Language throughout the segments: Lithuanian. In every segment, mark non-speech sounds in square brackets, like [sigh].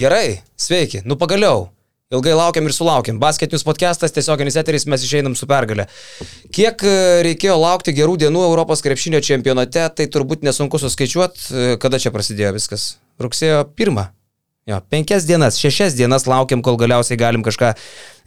Gerai, sveiki, nu pagaliau. Ilgai laukiam ir sulaukiam. Basketinius podcastas, tiesioginis eteris, mes išeinam su pergalė. Kiek e, reikėjo laukti gerų dienų Europos krepšinio čempionate, tai turbūt nesunku suskaičiuoti, e, kada čia prasidėjo viskas. Rugsėjo 1. Jo, penkias dienas, šešias dienas laukiam, kol galiausiai galim kažką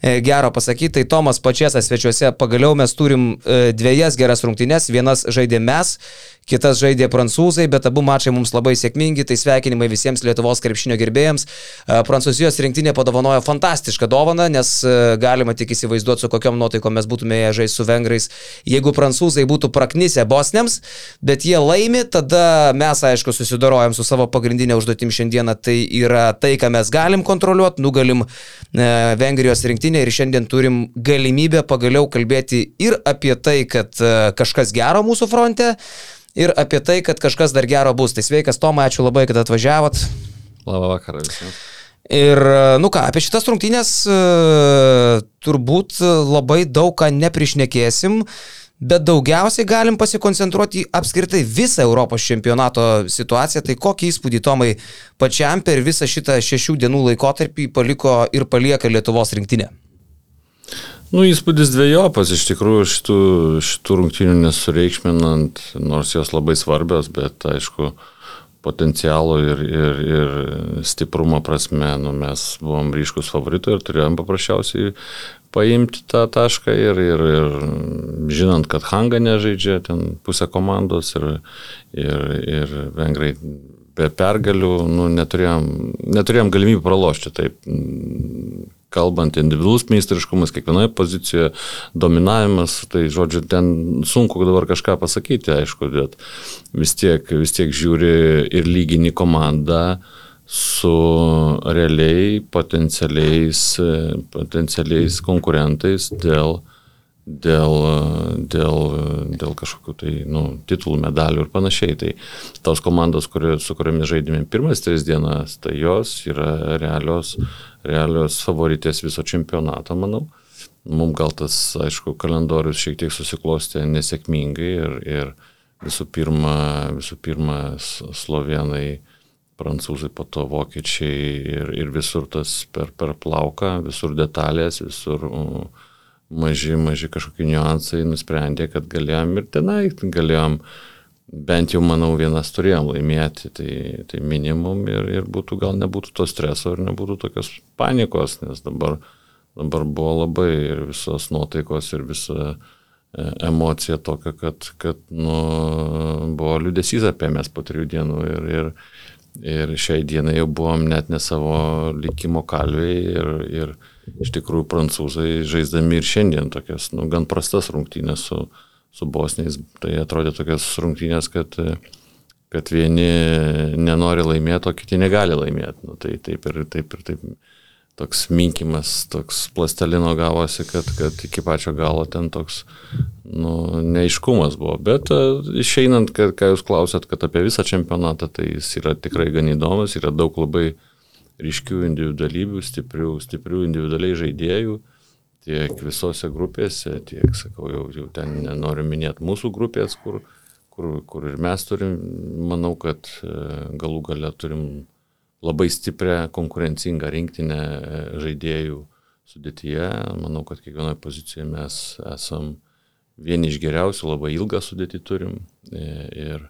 gero pasakyti, tai Tomas Pačiasas svečiuose, pagaliau mes turim e, dviejas geras rungtynes, vienas žaidė mes, kitas žaidė prancūzai, bet abu mačai mums labai sėkmingi, tai sveikinimai visiems Lietuvos krepšinio gerbėjams. E, Prancūzijos rinktinė padovanojo fantastišką dovaną, nes galima tik įsivaizduoti, su kokiam nuotaikom mes būtume žaisti su vengrais. Jeigu prancūzai būtų praknisę bosniams, bet jie laimi, tada mes, aišku, susidorojam su savo pagrindinė užduotim šiandieną, tai yra tai, ką mes galim kontroliuoti, nugalim e, Vengrijos rinktinę rinktinė ir šiandien turim galimybę pagaliau kalbėti ir apie tai, kad e, kažkas gero mūsų fronte, ir apie tai, kad kažkas dar gero bus. Tai sveikas Toma, ačiū labai, kad atvažiavot. Labą vakarą visiems. Ir, e, nu ką, apie šitas rungtynės e, turbūt labai daug ką neprišnekėsim. Uh, bet daugiausiai galim pasikoncentruoti į apskritai visą Europos čempionato situaciją. Tai kokį įspūdį Tomai pačiam per visą šitą šešių dienų laikotarpį paliko ir palieka Lietuvos rinktinė? Nu, įspūdis dviejopas, iš tikrųjų šitų, šitų rungtynių nesureikšminant, nors jos labai svarbios, bet aišku, potencialo ir, ir, ir stiprumo prasme, nu, mes buvom ryškus favoritai ir turėjom paprasčiausiai paimti tą tašką ir, ir, ir žinant, kad Hanga nežaidžia ten pusę komandos ir, ir, ir vengrai be pergalių nu, neturėjom, neturėjom galimybių pralošti. Taip, kalbant, individualus meistriškumas, kiekvienoje pozicijoje dominavimas, tai žodžiu, ten sunku dabar kažką pasakyti, aišku, bet vis tiek, vis tiek žiūri ir lygini komandą, uh, su realiai potencialiais, potencialiais konkurentais dėl, dėl, dėl, dėl kažkokių tai nu, titulų, medalių ir panašiai. Tai tos komandos, kurio, su kuriomis žaidėme pirmas tris dienas, tai jos yra realios, realios favoritės viso čempionato, manau. Mums gal tas, aišku, kalendorius šiek tiek susiklostė nesėkmingai ir, ir visų pirma, visų pirma slovenai prancūzai, po to vokiečiai ir, ir visur tas per, per plauką, visur detalės, visur maži, maži kažkokie niuansai, nusprendė, kad galėjom ir tenai, galėjom bent jau, manau, vienas turėjom laimėti, tai, tai minimum ir, ir būtų, gal nebūtų to streso ir nebūtų tokios panikos, nes dabar, dabar buvo labai ir visos nuotaikos ir visa e, emocija tokia, kad, kad nu, buvo liudesys apie mes po trijų dienų ir, ir, Ir šiai dienai jau buvom net ne savo likimo kalviai ir, ir iš tikrųjų prancūzai žaisdami ir šiandien tokias, nu, gan prastas rungtynės su, su bosniais, tai atrodė tokias rungtynės, kad, kad vieni nenori laimėti, o kiti negali laimėti. Nu, tai taip ir taip ir taip toks minkimas, toks plastelino gavosi, kad, kad iki pačio galo ten toks nu, neiškumas buvo. Bet uh, išeinant, kad, ką jūs klausėt, kad apie visą čempionatą, tai jis yra tikrai gan įdomus, yra daug labai ryškių individualybių, stiprių, stiprių individualiai žaidėjų, tiek visose grupėse, tiek, sakau, jau, jau ten nenoriu minėti mūsų grupės, kur, kur, kur ir mes turim, manau, kad uh, galų gale turim labai stiprią konkurencingą rinktinę e, žaidėjų sudėtyje. Manau, kad kiekvienoje pozicijoje mes esam vieni iš geriausių, labai ilgą sudėtį turim. E, ir,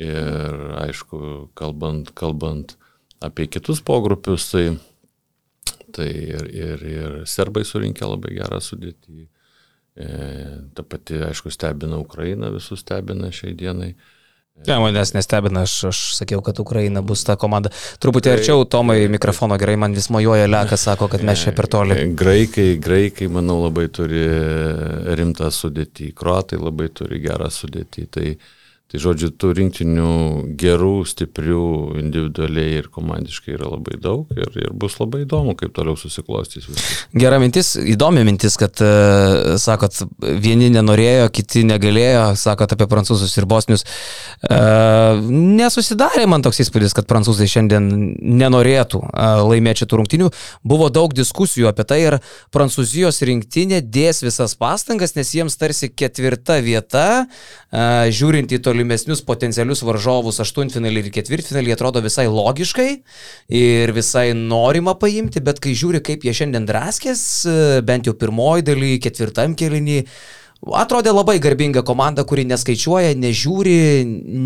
ir aišku, kalbant, kalbant apie kitus pogrupius, tai, tai ir, ir, ir serbai surinkė labai gerą sudėtį. E, ta pati, aišku, stebina Ukraina, visus stebina šiai dienai. E, Ne, manęs nestebina, aš, aš sakiau, kad Ukraina bus ta komanda. Truputį tai, arčiau, Tomai, mikrofono gerai, man vis mojuoja Lekas, sako, kad mes čia per toli. Graikai, graikai, manau, labai turi rimtą sudėtį, kruatai labai turi gerą sudėtį. Tai, uh, Tai žodžiu, tų rinktinių gerų, stiprių, individualiai ir komandiškai yra labai daug ir, ir bus labai įdomu, kaip toliau susiklostys viskas. Gera mintis, įdomi mintis, kad, uh, sakot, vieni nenorėjo, kiti negalėjo, sakot apie prancūzus ir bosnius. Uh, nesusidarė man toks įspūdis, kad prancūzai šiandien nenorėtų uh, laimėti šitų rungtinių. Buvo daug diskusijų apie tai, ar prancūzijos rinktinė dės visas pastangas, nes jiems tarsi ketvirta vieta, uh, žiūrint į tolį tolimesnius potencialius varžovus aštuntfinalį ir ketvirtfinalį atrodo visai logiškai ir visai norima paimti, bet kai žiūri, kaip jie šiandien draskės, bent jau pirmoji daly, ketvirtam kelinį, Atrodė labai garbinga komanda, kuri neskaičiuoja, nežiūri,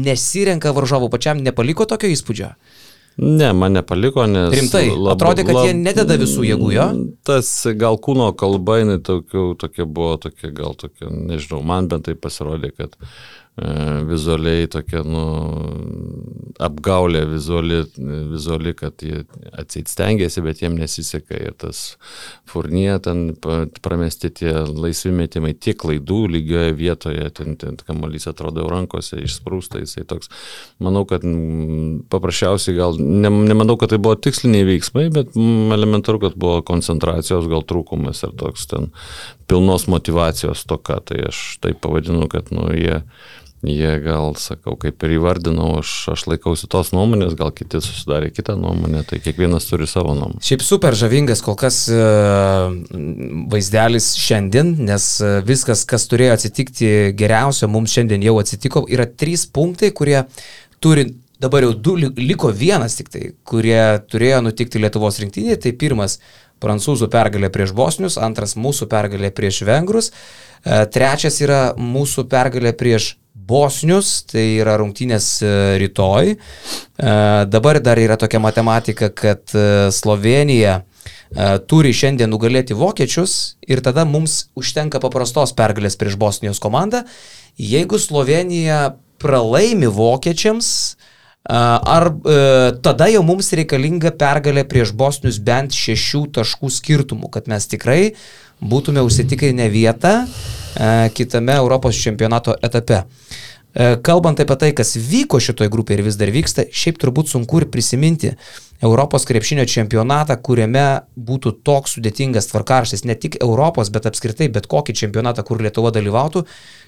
nesirenka varžovų, pačiam nepaliko tokio įspūdžio. Ne, man nepaliko, nes... Rimtai, lab, atrodė, kad lab, jie nededa visų jėgų, jo? Tas gal kūno kalba, jinai tokia, tokia buvo, tokia gal tokia, nežinau, man bent tai pasirodė, kad vizualiai tokia, nu, apgaulė vizuali, vizuali kad jie atseit stengiasi, bet jiem nesiseka. Ir tas furnie ten pramesti tie laisvi metimai, tiek klaidų lygioje vietoje, ten, ten kamuolys atrodo rankose išsprūsta, jisai toks, manau, kad paprasčiausiai gal, ne, nemanau, kad tai buvo tiksliniai veiksmai, bet elementaru, kad buvo koncentracijos gal trūkumas ir toks ten pilnos motivacijos toka, tai aš taip pavadinu, kad, nu, jie jie gal, sakau, kaip ir įvardinau, aš, aš laikausi tos nuomonės, gal kiti susidarė kitą nuomonę, tai kiekvienas turi savo nuomonę. Šiaip super žavingas kol kas e, vaizdelis šiandien, nes e, viskas, kas turėjo atsitikti geriausio, mums šiandien jau atsitiko. Yra trys punktai, kurie turi dabar jau du, liko vienas tik tai, kurie turėjo nutikti Lietuvos rinktinėje. Tai pirmas prancūzų pergalė prieš bosnius, antras mūsų pergalė prieš vengrus, e, trečias yra mūsų pergalė prieš bosnius, tai yra rungtynės e, rytoj. E, dabar dar yra tokia matematika, kad e, Slovenija turi šiandien nugalėti vokiečius ir tada mums užtenka paprastos pergalės prieš Bosnijos komandą. Jeigu Slovenija pralaimi vokiečiams, ar tada jau mums reikalinga pergalė prieš Bosnius bent šešių taškų skirtumų, kad mes tikrai būtume užsitikrinę vietą E, kitame Europos čempionato etape. E, kalbant apie tai, kas vyko šitoje grupėje ir vis dar vyksta, šiaip turbūt sunku ir prisiminti Europos krepšinio čempionatą, kuriame būtų toks sudėtingas tvarkarštis, ne tik Europos, bet apskritai bet kokį čempionatą, kur Lietuva dalyvautų,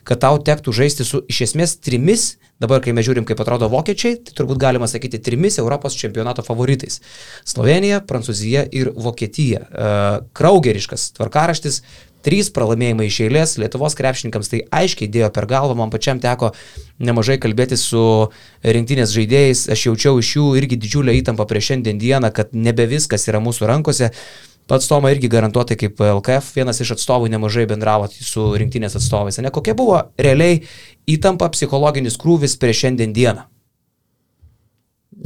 kad tau tektų žaisti su iš esmės trimis, dabar kai mes žiūrim, kaip atrodo vokiečiai, tai turbūt galima sakyti trimis Europos čempionato favoritais - Slovenija, Prancūzija ir Vokietija. E, kraugeriškas tvarkaraštis, Trys pralaimėjimai iš eilės Lietuvos krepšininkams tai aiškiai dėjo per galvą, man pačiam teko nemažai kalbėti su rinktinės žaidėjais, aš jaučiau iš jų irgi didžiulę įtampą prieš šiandien dieną, kad nebe viskas yra mūsų rankose. Pats Toma irgi garantuotai kaip LKF vienas iš atstovų nemažai bendravo su rinktinės atstovais. Ne kokia buvo realiai įtampa, psichologinis krūvis prieš šiandien dieną?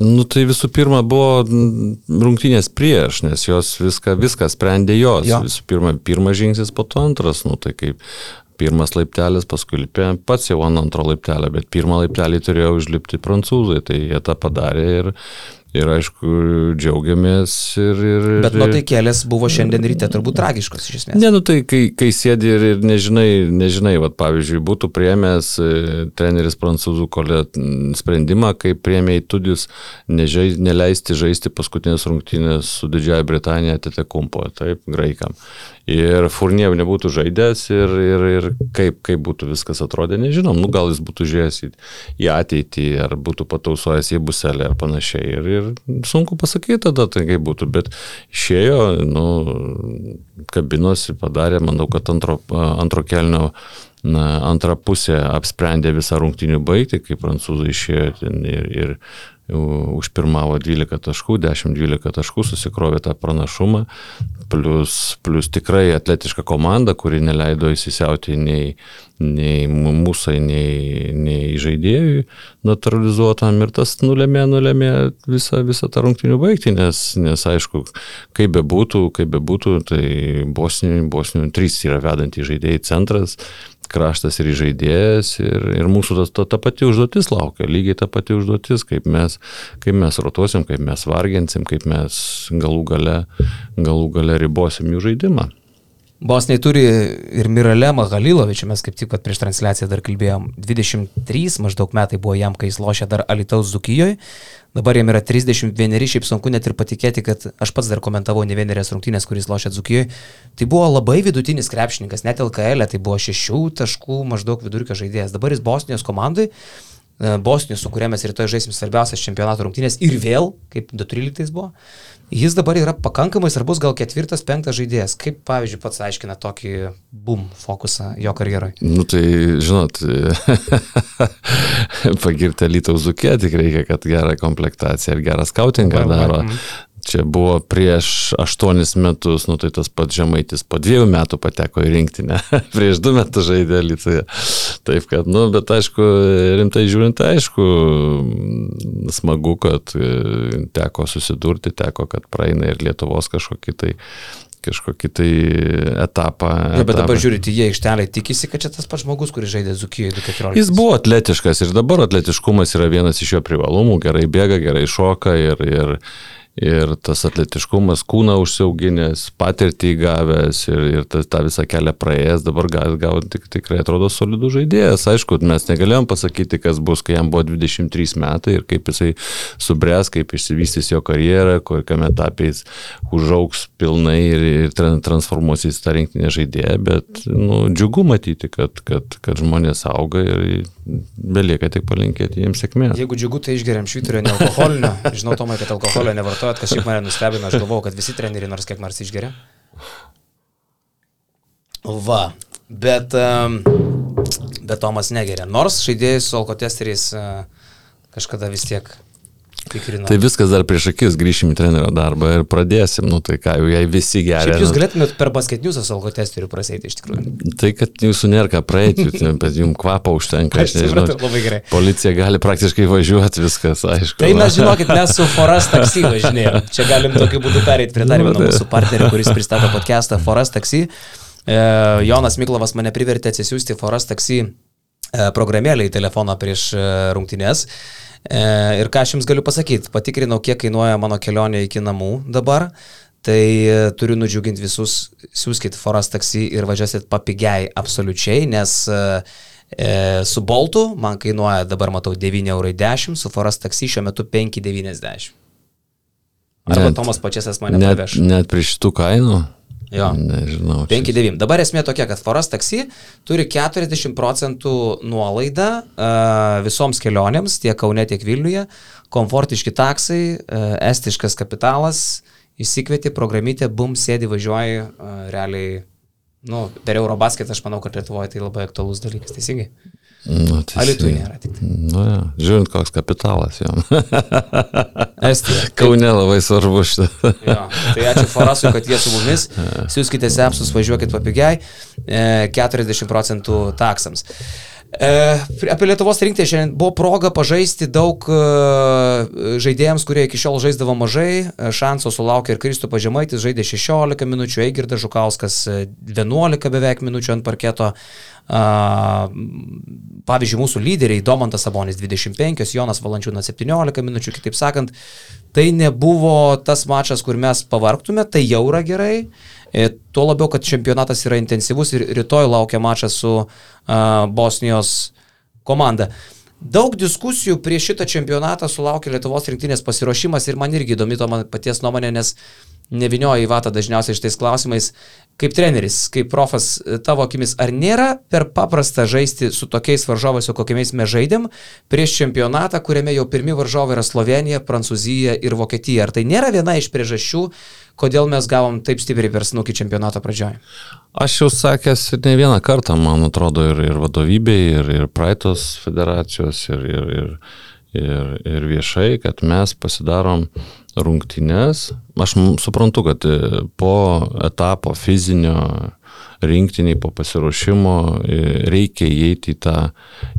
Nu tai visų pirma buvo rungtynės prieš, nes jos viską, viską sprendė jos. Jo. Visų pirma, pirmas žingsnis, po to antras, nu tai kaip pirmas laiptelis, paskui lipė pats jau ant antro laiptelio, bet pirmą laiptelį turėjo užlipti prancūzai, tai jie tą padarė ir, Ir aišku, džiaugiamės ir... ir Bet nuotaikėlės buvo šiandien ryte turbūt tragiškos iš esmės. Ne, nu tai kai, kai sėdi ir, ir nežinai, nežinai, vad pavyzdžiui, būtų priemęs e, treneris prancūzų kolė sprendimą, kai priemė į tudijus nežai, neleisti žaisti paskutinės rungtynės su Didžiaja Britanija Tetekumpo, taip, graikam ir Furniev nebūtų žaidęs ir, ir, ir kaip, kaip būtų viskas atrodę, nežinom, nu gal jis būtų žiūrėjęs į, į ateitį, ar būtų patausojęs į buselę ar panašiai. Ir, ir sunku pasakyti tada, tai kaip būtų, bet išėjo, nu, kabinosi, padarė, manau, kad antro, antro kelnio na, antrą pusę apsprendė visą rungtinių baigti, kai prancūzai išėjo ir, ir užpirmavo 12 taškų, 10-12 taškų, susikrovė tą pranašumą, plus, plus tikrai atletiška komanda, kuri neleido įsisiauti nei, nei mūsai, nei, nei žaidėjui naturalizuotam ir tas nulėmė, nulėmė visą, visą tą rungtinių baigti, nes, nes aišku, kaip bebūtų, kaip bebūtų, tai Bosnijoje, Bosnijoje trys yra vedantys žaidėjai centras, kraštas ir žaidėjas ir, ir mūsų ta, ta, ta pati užduotis laukia, lygiai ta pati užduotis, kaip mes, kaip mes rotuosim, kaip mes varginsim, kaip mes galų gale, galų gale ribosim jų žaidimą. Bosniai turi ir Miralemą Halilovičių, mes kaip tik prieš transliaciją dar kalbėjom, 23 maždaug metai buvo jam, kai jis lošė dar Alitaus Zukijoje, dabar jam yra 31, šiaip sunku net ir patikėti, kad aš pats dar komentavau ne vienerias rungtynės, kuris lošė Zukijoje, tai buvo labai vidutinis krepšininkas, net LKL, e, tai buvo 6 taškų maždaug vidurkio žaidėjas, dabar jis Bosnijos komandai Bosnijos, su kuria mes rytoj žaisim svarbiausias čempionato rungtynės ir vėl, kaip 2013 buvo, jis dabar yra pakankamai svarbus, gal ketvirtas, penktas žaidėjas. Kaip, pavyzdžiui, pats aiškina tokį boom fokusą jo karjeroje? Nu tai, žinot, [laughs] pagirti Lytaus Zukė tik reikia, kad gerą komplektaciją ir gerą skautingą daro. Čia buvo prieš aštuonis metus, nu tai tas pats žemaitis po dviejų metų pateko į rinktinę, [laughs] prieš du metus žaidė Lietuvoje. Taip kad, nu, bet aišku, rimtai žiūrint, aišku, smagu, kad e, teko susidurti, teko, kad praeina ir Lietuvos kažkokį tai kažkokį tai etapą. Ja, bet etapą. dabar žiūrite, jie aikštelė tikisi, kad čia tas pats žmogus, kuris žaidė Zukijoje 2014. Jis buvo atletiškas ir dabar atletiškumas yra vienas iš jo privalumų, gerai bėga, gerai šoka ir, ir, ir tas atletiškumas, kūną užsiauginęs, patirtį įgavęs ir, ir tą, tą visą kelią praėjęs, dabar gali gauti tik, tikrai atrodo solidų žaidėjas. Aišku, mes negalėjom pasakyti, kas bus, kai jam buvo 23 metai ir kaip jisai subręs, kaip išsivystys jo karjerą, kokiame etapė jis užauks pilnai ir, ir transformuosis į tą rinktinę žaidėją, bet nu, džiugu matyti, kad, kad, kad žmonės auga ir belieka tik palinkėti jiems sėkmės. Jeigu džiugu, tai išgeriam švyturio nealkoholinio. Žinau, Tomai, kad alkoholio nevartojat, kas šiaip mane nustebino, aš galvojau, kad visi treneriai nors kiek nors išgeria. Va, bet, bet Tomas negeria. Nors žaidėjai su alkotesteriais kažkada vis tiek Tikrina. Tai viskas dar prieš akis, grįšim į trenerio darbą ir pradėsim, nu tai ką, jau jei visi geria. Kaip jūs galėtumėt per basketinius alkotesterių prasėti iš tikrųjų? Tai, kad jūsų nėra ką praeiti, [laughs] bet jums kvapą užtenka, aš nežinau. Labai gerai. Policija gali praktiškai važiuoti, viskas, aišku. Tai mes žinokit, mes su Foras taksi [laughs] važinėjom. Čia galim tokiu būdu pereiti prie dar vieno nu, mūsų partnerio, kuris pristato podcastą Foras taksi. E, Jonas Miklovas mane privertė atsisiųsti Foras taksi e, programėlę į telefoną prieš e, rungtynės. E, ir ką aš jums galiu pasakyti, patikrinau, kiek kainuoja mano kelionė iki namų dabar. Tai e, turiu nudžiuginti visus, siūskit Foras taksi ir važiuosit papigiai absoliučiai, nes e, e su Boltu man kainuoja dabar matau 9,10 eurų, su Foras taksi šiuo metu 5,90. Arba net, Tomas Pačiasas mane net, paveš. Net prie šitų kainų? Jo. Nežinau. 5-9. Dabar esmė tokia, kad Foras taksi turi 40 procentų nuolaidą uh, visoms kelionėms, tiek Kaune, tiek Vilniuje. Komfortiški taksai, uh, estiškas kapitalas, įsikvieti programytė, bum, sėdi, važiuoji, uh, realiai, nu, per Eurobasketą aš manau, kad Lietuvoje tai labai aktualus dalykas, teisingai. Nu, tai Alitui nėra tik tai. Nu, ja. Žiūrint, koks kapitalas jam. [laughs] Estija. Kaune labai svarbu šitą. jo, tai ačiū Forasui, kad jie su mumis. [laughs] Siūskite sepsus, važiuokit papigiai. 40 e, procentų taksams. E, apie Lietuvos rinktę šiandien buvo proga pažaisti daug e, žaidėjams, kurie iki šiol žaisdavo mažai. E, šanso sulaukė ir Kristų Pažemaitis, žaidė 16 minučių, Eigirdas Žukauskas 11 beveik minučių ant parketo. Pavyzdžiui, mūsų lyderiai Domantas Sabonis 25, Jonas Valančiūnas 17 minučių, kitaip sakant, tai nebuvo tas mačas, kur mes pavarktume, tai jau yra gerai. Tuo labiau, kad čempionatas yra intensyvus ir rytoj laukia mačas su uh, Bosnijos komanda. Daug diskusijų prieš šitą čempionatą sulaukė Lietuvos rinktinės pasiruošimas ir man irgi įdomi to man paties nuomonė, nes nevinioja į vatą dažniausiai šitais klausimais. Kaip treneris, kaip profas, tavo akimis, ar nėra per paprasta žaisti su tokiais varžovais, su kokiais mes žaidėm, prieš čempionatą, kuriame jau pirmi varžovai yra Slovenija, Prancūzija ir Vokietija? Ar tai nėra viena iš priežasčių, kodėl mes gavom taip stipriai per snukį čempionato pradžioje? Aš jau sakęs ne vieną kartą, man atrodo, ir, ir vadovybei, ir, ir praeitos federacijos, ir, ir, ir, ir, ir viešai, kad mes pasidarom rungtynes. Aš suprantu, kad e, po etapo fizinio rinktiniai po pasiruošimo e, reikia įeiti į tą,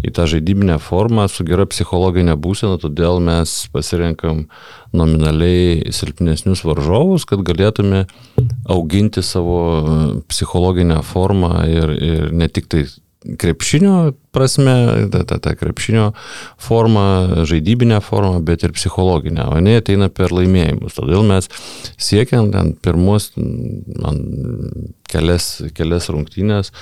į tą žaidybinę formą su gera psichologinė būsena, todėl mes pasirenkam nominaliai silpnesnius varžovus, kad galėtume auginti savo e, psichologinę formą ir, ir ne tik tai krepšinio prasme, ta, ta, ta krepšinio forma, žaidybinė forma, bet ir psichologinė, o ne ateina per laimėjimus. Todėl mes siekiam ten pirmus man, kelias, kelias rungtynės,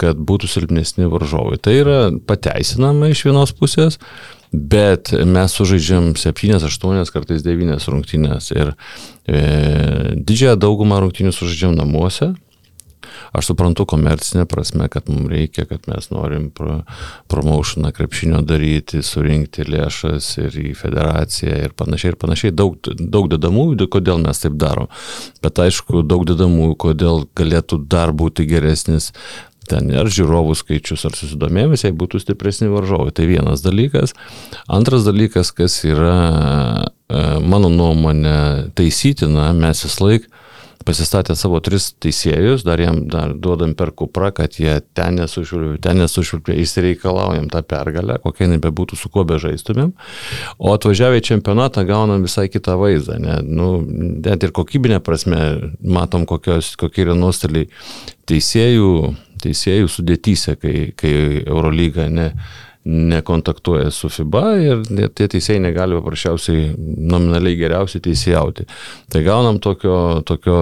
kad būtų silpnesni varžovai. Tai yra pateisinama iš vienos pusės, bet mes sužaidžiam 7, 8, kartais 9 rungtynės ir e, didžiąją daugumą rungtynių sužaidžiam namuose Aš suprantu komercinę prasme, kad mums reikia, kad mes norim pro, promotioną krepšinio daryti, surinkti lėšas ir į federaciją ir panašiai ir panašiai. Daug, daug dedamųjų, kodėl mes taip darom. Bet aišku, daug dedamųjų, kodėl galėtų dar būti geresnis ten ar žiūrovų skaičius, ar susidomėjimas, jei būtų stipresni varžovai. Tai vienas dalykas. Antras dalykas, kas yra e, mano nuomonė taisytina, mes vis laik pasistatė savo tris teisėjus, dar jam dar duodam per kuprą, kad jie ten nesušvilpė, ten nesušvilpė, išsireikalaujam tą pergalę, kokia jinai bebūtų, su kuo bežaistumėm. O atvažiavę į čempionatą gaunam visai kitą vaizdą. Ne? Nu, net ir kokybinė prasme matom, kokios, kokie yra nuostoliai teisėjų, teisėjų sudėtyse, kai, kai Eurolyga ne nekontaktuoja su FIBA ir tie teisėjai negali paprasčiausiai nominaliai geriausiai teisėjauti. Tai gaunam tokio, tokio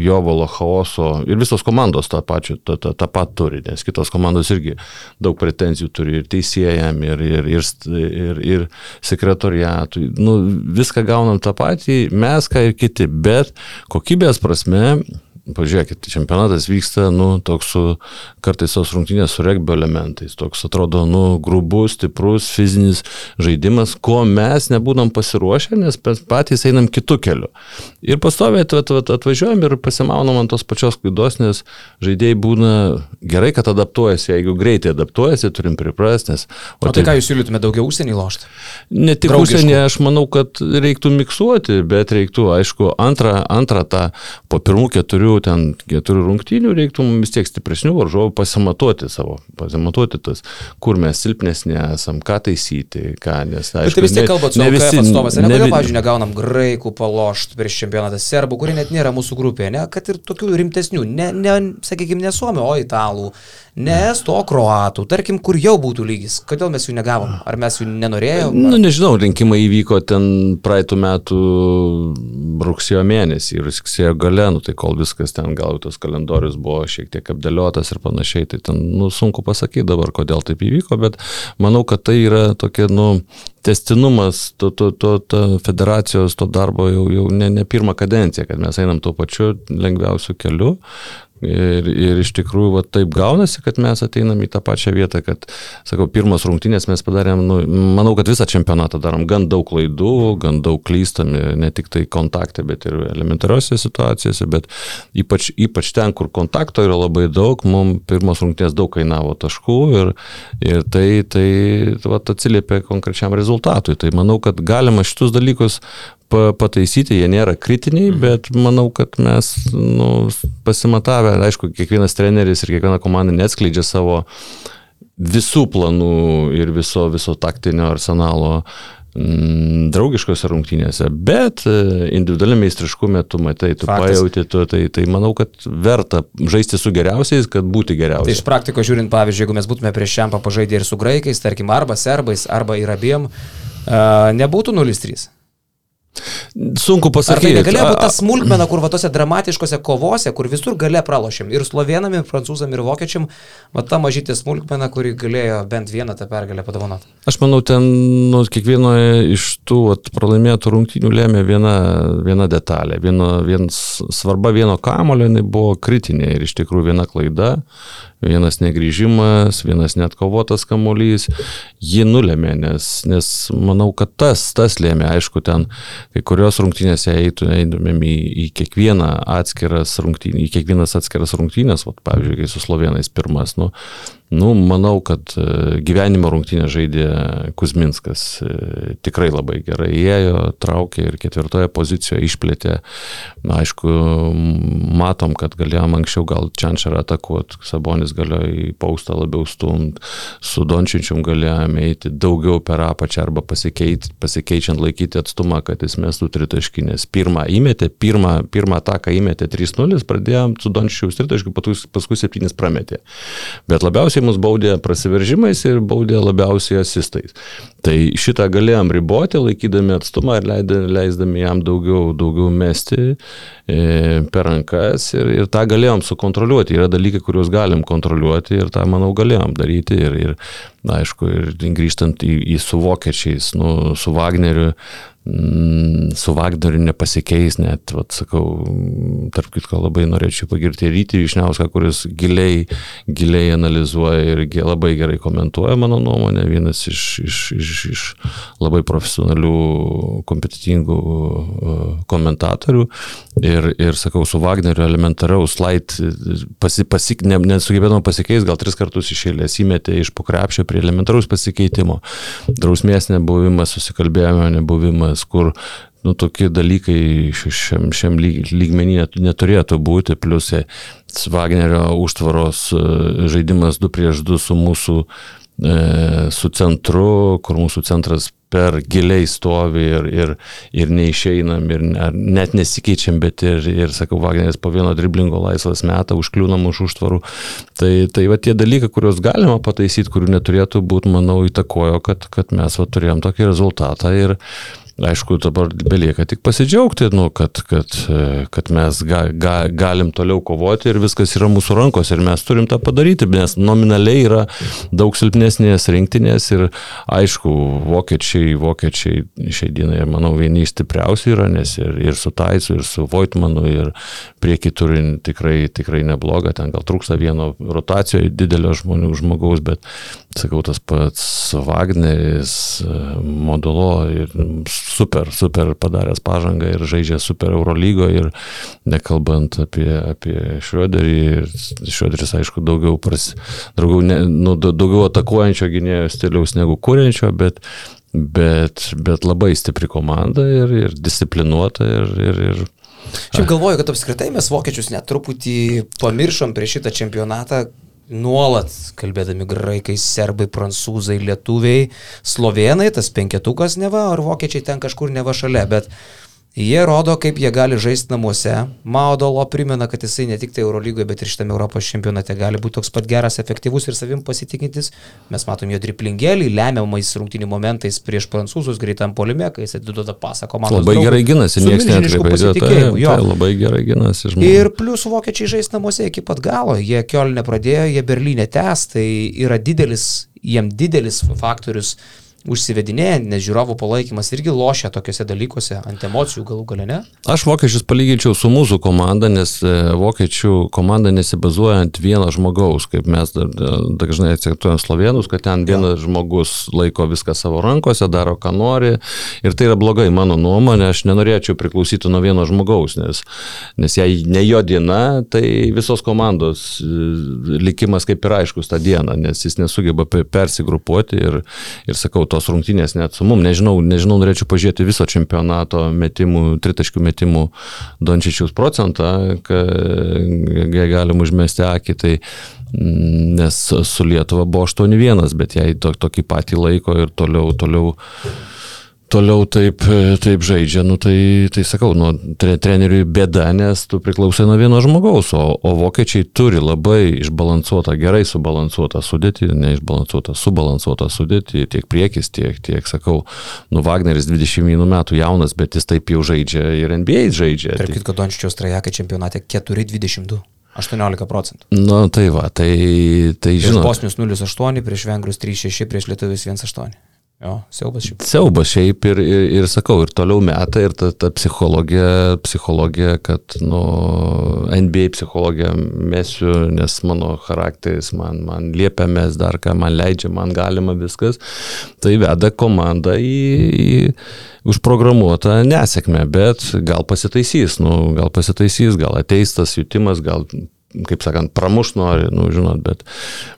jovalo chaoso ir visos komandos tą, pačią, tą, tą, tą pat turi, nes kitos komandos irgi daug pretenzijų turi ir teisėjam, ir, ir, ir, ir, ir sekretoriatui. Nu, viską gaunam tą patį, mes ką ir kiti, bet kokybės prasme pažiūrėkit, čempionatas vyksta, nu, toks su, kartais tos rungtynės su regbio elementais, toks atrodo, nu, grubus, stiprus, fizinis žaidimas, ko mes nebūnam pasiruošę, nes patys einam kitų kelių. Ir pastoviai at, at, at, atvažiuojam ir pasimaunam ant tos pačios klaidos, nes žaidėjai būna gerai, kad adaptuojasi, jeigu greitai adaptuojasi, turim priprasti, o tai, tai ką jūs siūlytumėte daugiau užsienį lošti? Ne tik užsienį, aš manau, kad reiktų miksuoti, bet reiktų, aišku, antrą, antrą tą po pirmų keturių ten keturių rungtynių reiktų mums vis tiek stipresnių varžovų pasimatuoti savo, pasimatuoti tas, kur mes silpnesni esam, ką taisyti, ką, nes, aišku, Bet tai vis tiek kalbate su LKF atstovas, ne, kodėl, pavyzdžiui, negaunam graikų palošt prieš čempionatą serbų, kurie net nėra mūsų grupėje, ne, kad ir tokių rimtesnių, ne, ne sakykime, ne suomių, o italų, ne estų, o kroatų, tarkim, kur jau būtų lygis, kodėl mes jų negavom, ar mes jų nenorėjome? Na, nu, nežinau, rinkimai įvyko ten praeitų metų rugsėjo mėnesį ir rugsėjo gale, nu tai kol viskas ten gal tas kalendorius buvo šiek tiek apdėliotas ir panašiai, tai ten, nu, sunku pasakyti dabar, kodėl taip įvyko, bet manau, kad tai yra tokia, nu, testinumas to, to, to, to federacijos to darbo jau, jau ne, ne pirmą kadenciją, kad mes einam tuo pačiu lengviausiu keliu, Ir, ir iš tikrųjų va, taip gaunasi, kad mes ateinam į tą pačią vietą, kad, sakau, pirmas rungtynės mes padarėm, nu, manau, kad visą čempionatą darom gan daug klaidų, gan daug klystami, ne tik tai kontakte, bet ir elementariosiose situacijose, bet ypač, ypač ten, kur kontakto yra labai daug, mums pirmas rungtynės daug kainavo taškų ir, ir tai, tai va, atsiliepia konkrečiam rezultatui. Tai manau, kad galima šitus dalykus pataisyti, jie nėra kritiniai, mhm. bet manau, kad mes nu, pasimatavę, aišku, kiekvienas treneris ir kiekviena komanda neatskleidžia savo visų planų ir viso, viso taktinio arsenalo mm, draugiškose rungtynėse, bet e, individualiam meistriškume tu matai, tu Faktas. pajauti, tu, tai, tai manau, kad verta žaisti su geriausiais, kad būti geriausiais. Tai iš praktikos žiūrint, pavyzdžiui, jeigu mes būtume prieš šiam pažaidė ir su graikais, tarkim, arba serbais, arba ir abiem, uh, nebūtų 0-3. Sunku pasakyti. Ar tai negalėjo būti ta smulkmena, kur va tose dramatiškose kovose, kur visur gale pralošėm ir slovenam, ir prancūzam, ir vokiečiam, va ta mažytė smulkmena, kuri galėjo bent vieną tą pergalę padovanoti. Aš manau, ten nu, kiekvienoje iš tų at, pralaimėtų rungtynių lėmė viena, viena detalė. Vieno, viens, svarba vieno kamulio buvo kritinė ir iš tikrųjų viena klaida, vienas negryžimas, vienas net kovotas kamuolys, jį nulėmė, nes, nes manau, kad tas, tas lėmė, aišku, ten kai kurios rungtynėse eitų, eitumėm į, į kiekvieną atskiras rungtynės, į kiekvienas atskiras rungtynės, vat, pavyzdžiui, kai su slovenais pirmas, nu, Nu, manau, kad e, gyvenimo rungtynę žaidė Kuzminskas. E, tikrai labai gerai ėjo, traukė ir ketvirtoje pozicijoje išplėtė. Na, aišku, matom, kad galėjom anksčiau gal Čiančarą atakuoti, Sabonis galėjo į paustą labiau stumt, su Dončinčium galėjome eiti daugiau per apačią arba pasikeit, pasikeičiant laikyti atstumą, kad jis mestų tritaškinės. Pirmą įmetė, pirmą, pirmą ataką įmetė 3-0, pradėjom su Dončičiu tritaškiu, paskui 7 prametė. Bet labiausiai labiausiai mus baudė prasiveržimais ir baudė labiausiai asistais. Tai šitą galėjom riboti, laikydami atstumą ir leisdami jam daugiau, daugiau mesti e, per rankas ir, ir tą galėjom sukontroliuoti. Yra dalykai, kuriuos galim kontroliuoti ir tą, manau, galėjom daryti. Ir, ir na, aišku, ir grįžtant į, į su vokiečiais, nu, su Wagneriu, su Vagneriu nepasikeis, net, vat, sakau, tarp kitko labai norėčiau pagirti Rytį Višniauską, kuris giliai, giliai analizuoja ir labai gerai komentuoja mano nuomonę, vienas iš, iš, iš, iš labai profesionalių, kompetitingų komentatorių. Ir, ir sakau, su Wagneriu elementariaus light pasi, pasi, ne, nesugebėdama pasikeisti, gal tris kartus išėlės įmetė iš pokrepšio prie elementaraus pasikeitimo. Drausmės nebuvimas, susikalbėjimo nebuvimas, kur nu, tokie dalykai šiam, šiam lyg, lygmenį neturėtų būti, plus Wagnerio užtvaros e, žaidimas 2 prieš 2 su mūsų e, su centru, kur mūsų centras per giliai stovi ir, ir, ir neišeinam, ir net nesikeičiam, bet ir, ir sakau, Wagneris po vieno driblingo laisvas metą užkliūnam už užtvarų. Tai, tai va tie dalykai, kuriuos galima pataisyti, kurių neturėtų būti, manau, įtakojo, kad, kad mes va turėjom tokį rezultatą ir, Aišku, dabar belieka tik pasidžiaugti, nu, kad, kad, kad mes ga, ga, galim toliau kovoti ir viskas yra mūsų rankose ir mes turim tą padaryti, nes nominaliai yra daug silpnesnės rinktinės ir aišku, vokiečiai, vokiečiai šiai dienai, manau, vieni iš stipriausių yra, nes ir, ir su Taisu, ir su Voitmanu, ir prieki turi tikrai, tikrai neblogą, ten gal trūksta vieno rotacijoje didelio žmonių, žmogaus, bet sakau, tas pats Wagneris, modulo ir super, super padaręs pažangą ir žaidžia super Eurolygo ir nekalbant apie, apie Šrioderį, Šrioderis aišku daugiau, pras, daugiau, ne, nu, daugiau atakuojančio gynėjo stiliaus negu kūrenčio, bet, bet, bet labai stipri komanda ir, ir disciplinuota ir, ir, ir Šiaip galvoju, kad apskritai mes vokiečius net truputį pamiršom prieš šitą čempionatą, nuolat kalbėdami graikai, serbai, prancūzai, lietuviai, slovenai, tas penketukas neva, ar vokiečiai ten kažkur neva šalia, bet Jie rodo, kaip jie gali žaisti namuose. Maudolo primena, kad jisai ne tik tai Eurolygoje, bet ir šitame Europos čempionate gali būti toks pat geras, efektyvus ir savim pasitikintis. Mes matom jo driplingėlį, lemiamais rungtinių momentais prieš prancūzus greitam polime, kai jis atiduoda pasą komandos. Labai gerai ginasi, niekas netkreipia. Tai, tai labai gerai ginasi žmonės. Ir plus vokiečiai žais namuose iki pat galo. Jie Kielne pradėjo, jie Berlyne tęs, tai yra didelis, jiem didelis faktorius užsivedinėja, nes žiūrovų palaikymas irgi lošia tokiuose dalykuose, ant emocijų galų gale ne? Aš vokiečius palyginčiau su mūsų komanda, nes e, vokiečių komanda nesibazuoja ant vieno žmogaus, kaip mes dažnai akcentuojam slovenus, kad ten vienas ja. žmogus laiko viską savo rankose, daro ką nori ir tai yra blogai mano nuomonė, aš nenorėčiau priklausyti nuo vieno žmogaus, nes, nes jei ne jo diena, tai visos komandos e, likimas kaip ir aiškus tą dieną, nes jis nesugeba persigrupuoti ir, ir sakau, tos rungtynės net su mum. Nežinau, nežinau, norėčiau pažiūrėti viso čempionato metimų, tritaškių metimų Dončičiaus procentą, kai galim užmesti akį. Tai mm, nes su Lietuva buvo 8-1, bet jai to, tokį patį laiko ir toliau, toliau toliau taip, taip žaidžia, nu tai, tai sakau, nu, tre, treneriui bėda, nes tu priklausai nuo vieno žmogaus, o, o vokiečiai turi labai išbalansuotą, gerai subalansuotą sudėtį, neišbalansuotą, subalansuotą sudėtį, tiek priekis, tiek, tiek, sakau, nu Wagneris 21 metų jaunas, bet jis taip jau žaidžia ir NBA žaidžia. Tarp kitko, Dončičiaus trajekai čempionate 4-22. 18 procentų. Na, nu, tai va, tai, tai žinoma. Bosnius 0,8, prieš Vengrus 3,6, prieš Lietuvius 1,8. Jo, siaubas šiaip. Siaubas šiaip ir, ir, ir sakau, ir toliau meta ir ta, ta psichologija, psichologija, kad, nu, NBA psichologija mesiu, nes mano charakteris man, man liepia mes dar ką, man leidžia, man galima viskas. Tai veda komandą į, į užprogramuotą nesėkmę, bet gal pasitaisys, nu, gal pasitaisys, gal ateis tas jutimas, gal kaip sakant, pramuš nori, nu, žinot, bet,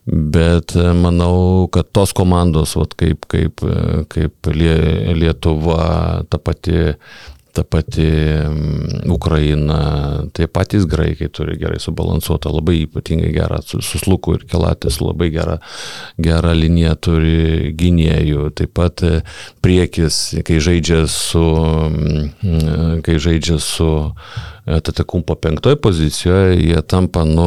bet e, manau, kad tos komandos, vat, kaip, kaip, e, kaip Lietuva, ta pati ta pati Ukraina, tai patys graikai turi gerai subalansuotą, labai ypatingai gerą susluku ir kelatis, labai gerą, gerą liniją turi gynėjų, taip pat e, priekis, kai žaidžia su, kai žaidžia su Tatekumpo penktoje pozicijoje, jie tampa, nu,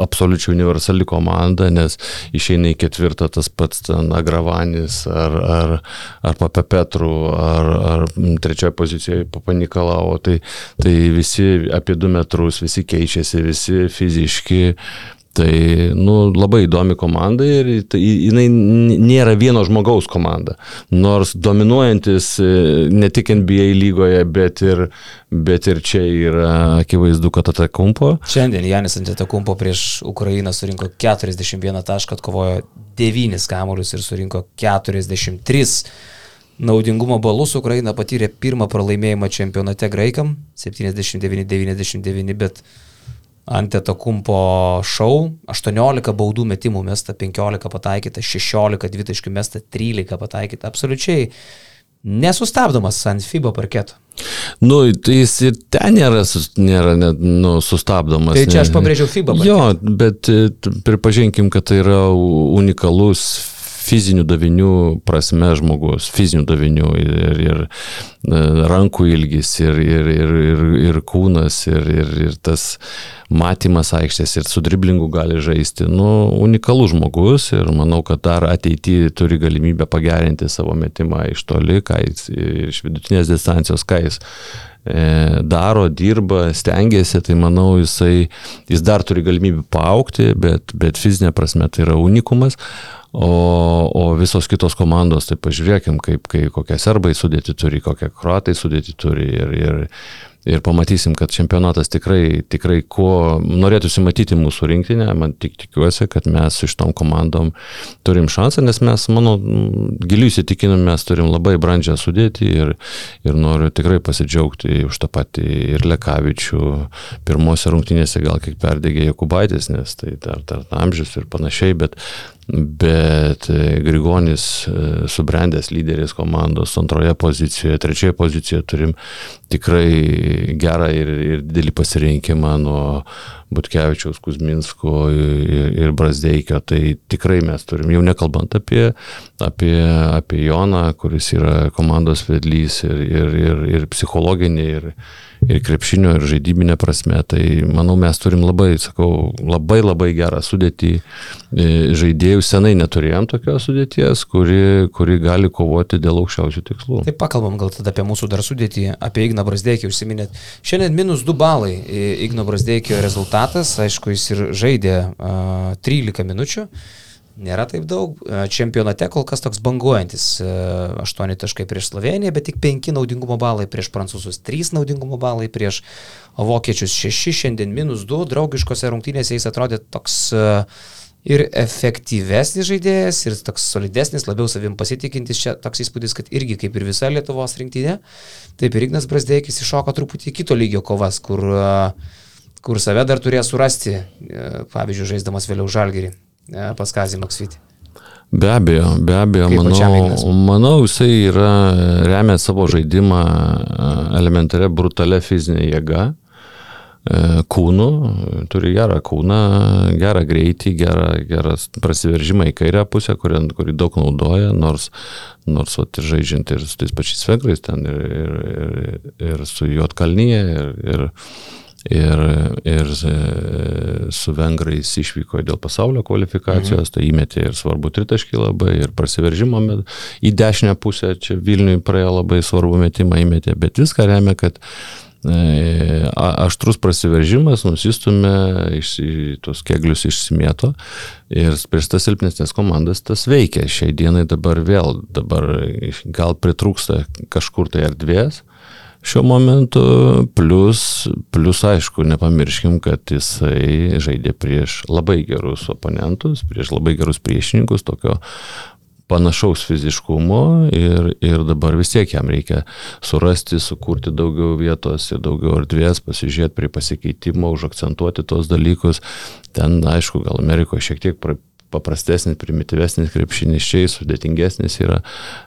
absoliučiai universali komanda, nes išeina į ketvirtą tas pats ten Agravanis ar, ar, ar Pape Petru, ar, ar trečioje pozicijoje Papanikalavo, tai, tai visi apie du metrus, visi keičiasi, visi fiziški Tai nu, labai įdomi komanda ir tai, jinai nėra vieno žmogaus komanda. Nors dominuojantis e, ne tik NBA lygoje, bet ir, bet ir čia yra akivaizdu, kad Atakumpo. Šiandien Janis Antetakumpo prieš Ukrainą surinko 41 tašką, atkovojo 9 kamuolius ir surinko 43 naudingumo balus. Ukraina patyrė pirmą pralaimėjimą čempionate graikam 79-99, bet Antetokumpo šau, 18 baudų metimų mesta, 15 pataikyta, 16 dvitaškių mesta, 13 pataikyta, absoliučiai nesustabdomas ant FIBA parketo. Nu, tai jis ir ten nėra, nėra net, nu, sustabdomas. Tai čia aš pabrėžiau FIBA. Parketo. Jo, bet e, pripažinkim, kad tai yra unikalus fizinių davinių prasme žmogus, fizinių davinių ir, ir e, rankų ilgis, ir, ir, ir, ir, ir kūnas, ir, ir, ir tas matymas aikštės, ir su driblingu gali žaisti. Nu, unikalus žmogus ir manau, kad dar ateityje turi galimybę pagerinti savo metimą iš toli, ką jis iš vidutinės distancijos, ką jis daro, dirba, stengiasi, tai manau, jisai, jis dar turi galimybę paaukti, bet, bet fizinė prasme tai yra unikumas. O, o visos kitos komandos, tai pažiūrėkim, kaip, kai, kokie serbai sudėti turi, kokie kroatai sudėti turi ir, ir, ir pamatysim, kad čempionatas tikrai, tikrai kuo norėtųsi matyti mūsų rinktinę, man tik tikiuosi, kad mes iš tom komandom turim šansą, nes mes, mano giliu įsitikinimu, mes turim labai brandžią sudėti ir, ir noriu tikrai pasidžiaugti už tą patį ir Lekavičių pirmose rungtynėse gal kiek perdegė Jokubaitis, nes tai dar, dar amžius ir panašiai, bet bet Grigonis subrendęs lyderis komandos antroje pozicijoje, trečioje pozicijoje turim tikrai gerą ir, ir didelį pasirinkimą nuo Butkevičiaus, Kuzminsko ir, ir Brasdeikio. Tai tikrai mes turim, jau nekalbant apie, apie, apie Joną, kuris yra komandos vedlys ir, ir, ir, ir psichologinė, ir, ir krepšinio, ir žaidybinė prasme. Tai manau, mes turim labai, sakau, labai labai gerą sudėtį. E, žaidėjų senai neturėjom tokios sudėties, kuri, kuri gali kovoti dėl aukščiausių tikslų. Tai pakalbam gal tada apie mūsų dar sudėtį, apie Igną Brasdeikį užsiminėt. Šiandien minus 2 balai Igno Brasdeikio rezultatas, aišku, jis ir žaidė uh, 13 minučių. Nėra taip daug. Čempionate kol kas toks banguojantis. 8 taškai prieš Sloveniją, bet tik 5 naudingumo balai prieš prancūzus, 3 naudingumo balai prieš vokiečius, 6 šiandien minus 2. Draugiškose rungtynėse jis atrodė toks ir efektyvesnis žaidėjas, ir toks solidesnis, labiau savim pasitikintis. Čia toks įspūdis, kad irgi kaip ir visa Lietuvos rinktinė, taip ir Ignas Brasdeikis iššoko truputį kito lygio kovas, kur, kur save dar turėjo surasti, pavyzdžiui, žaisdamas vėliau žalgerį pas Kazį Maksvitį. Be abejo, be abejo, Kaip manau, manau, jisai yra, remia savo žaidimą elementaria brutalia fizinė jėga, kūnu, turi gerą kūną, gerą greitį, gerą, gerą prasiveržimą į kairę pusę, kurį, kurį daug naudoja, nors, nors vat, žaidžiant ir su tais pačiais vengrais ten, ir, ir, ir, ir su Juotkalnyje, ir, ir ir, ir e, su vengrais išvyko dėl pasaulio kvalifikacijos, mhm. tai įmetė ir svarbu tritaškį labai, ir prasiveržimo į dešinę pusę, čia Vilniui praėjo labai svarbu metimą įmetė, bet viską remia, kad e, aštrus prasiveržimas nusistumė, iš, tos keglius išsimėto ir prieš tas silpnesnės komandas tas veikia. Šiai dienai dabar vėl, dabar gal pritrūksta kažkur tai erdvės, šiuo momentu, plus, plus aišku, nepamirškim, kad jisai žaidė prieš labai gerus oponentus, prieš labai gerus priešininkus, tokio panašaus fiziškumo ir, ir dabar vis tiek jam reikia surasti, sukurti daugiau vietos ir daugiau erdvės, pasižiūrėti prie pasikeitimo, užakcentuoti tos dalykus. Ten, aišku, gal Amerikoje šiek tiek paprastesnis, primityvesnis krepšinis, čia jis sudėtingesnis yra,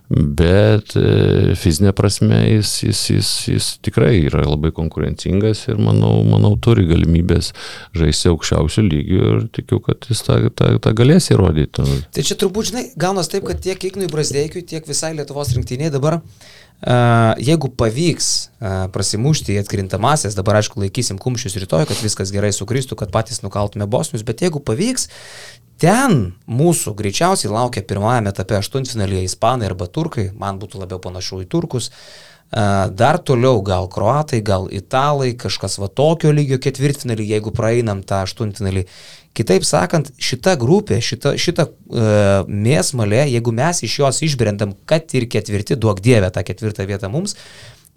bet e, fizinė prasme jis, jis, jis, jis tikrai yra labai konkurencingas ir manau, manau turi galimybės žaisti aukščiausių lygių ir tikiu, kad jis tą, tą, tą galės įrodyti. Tai čia turbūt, žinai, gaunas taip, kad tiek Ignui Brasdeikiui, tiek visai Lietuvos rinktiniai dabar jeigu pavyks uh, prasimušti į atkrintamasias, dabar aišku laikysim kumščius rytoj, kad viskas gerai sukristų, kad patys nukaltume bosnius, bet jeigu pavyks, Ten mūsų greičiausiai laukia pirmajame etape aštuntfinalyje ispanai arba turkai, man būtų labiau panašu į turkus. Dar toliau gal kroatai, gal italai, kažkas va tokio lygio ketvirtfinalį, jeigu praeinam tą aštuntfinalį. Kitaip sakant, šita grupė, šita, šita uh, mėsmalė, jeigu mes iš jos išbrendam, kad ir ketvirti, duok dievę tą ketvirtą vietą mums,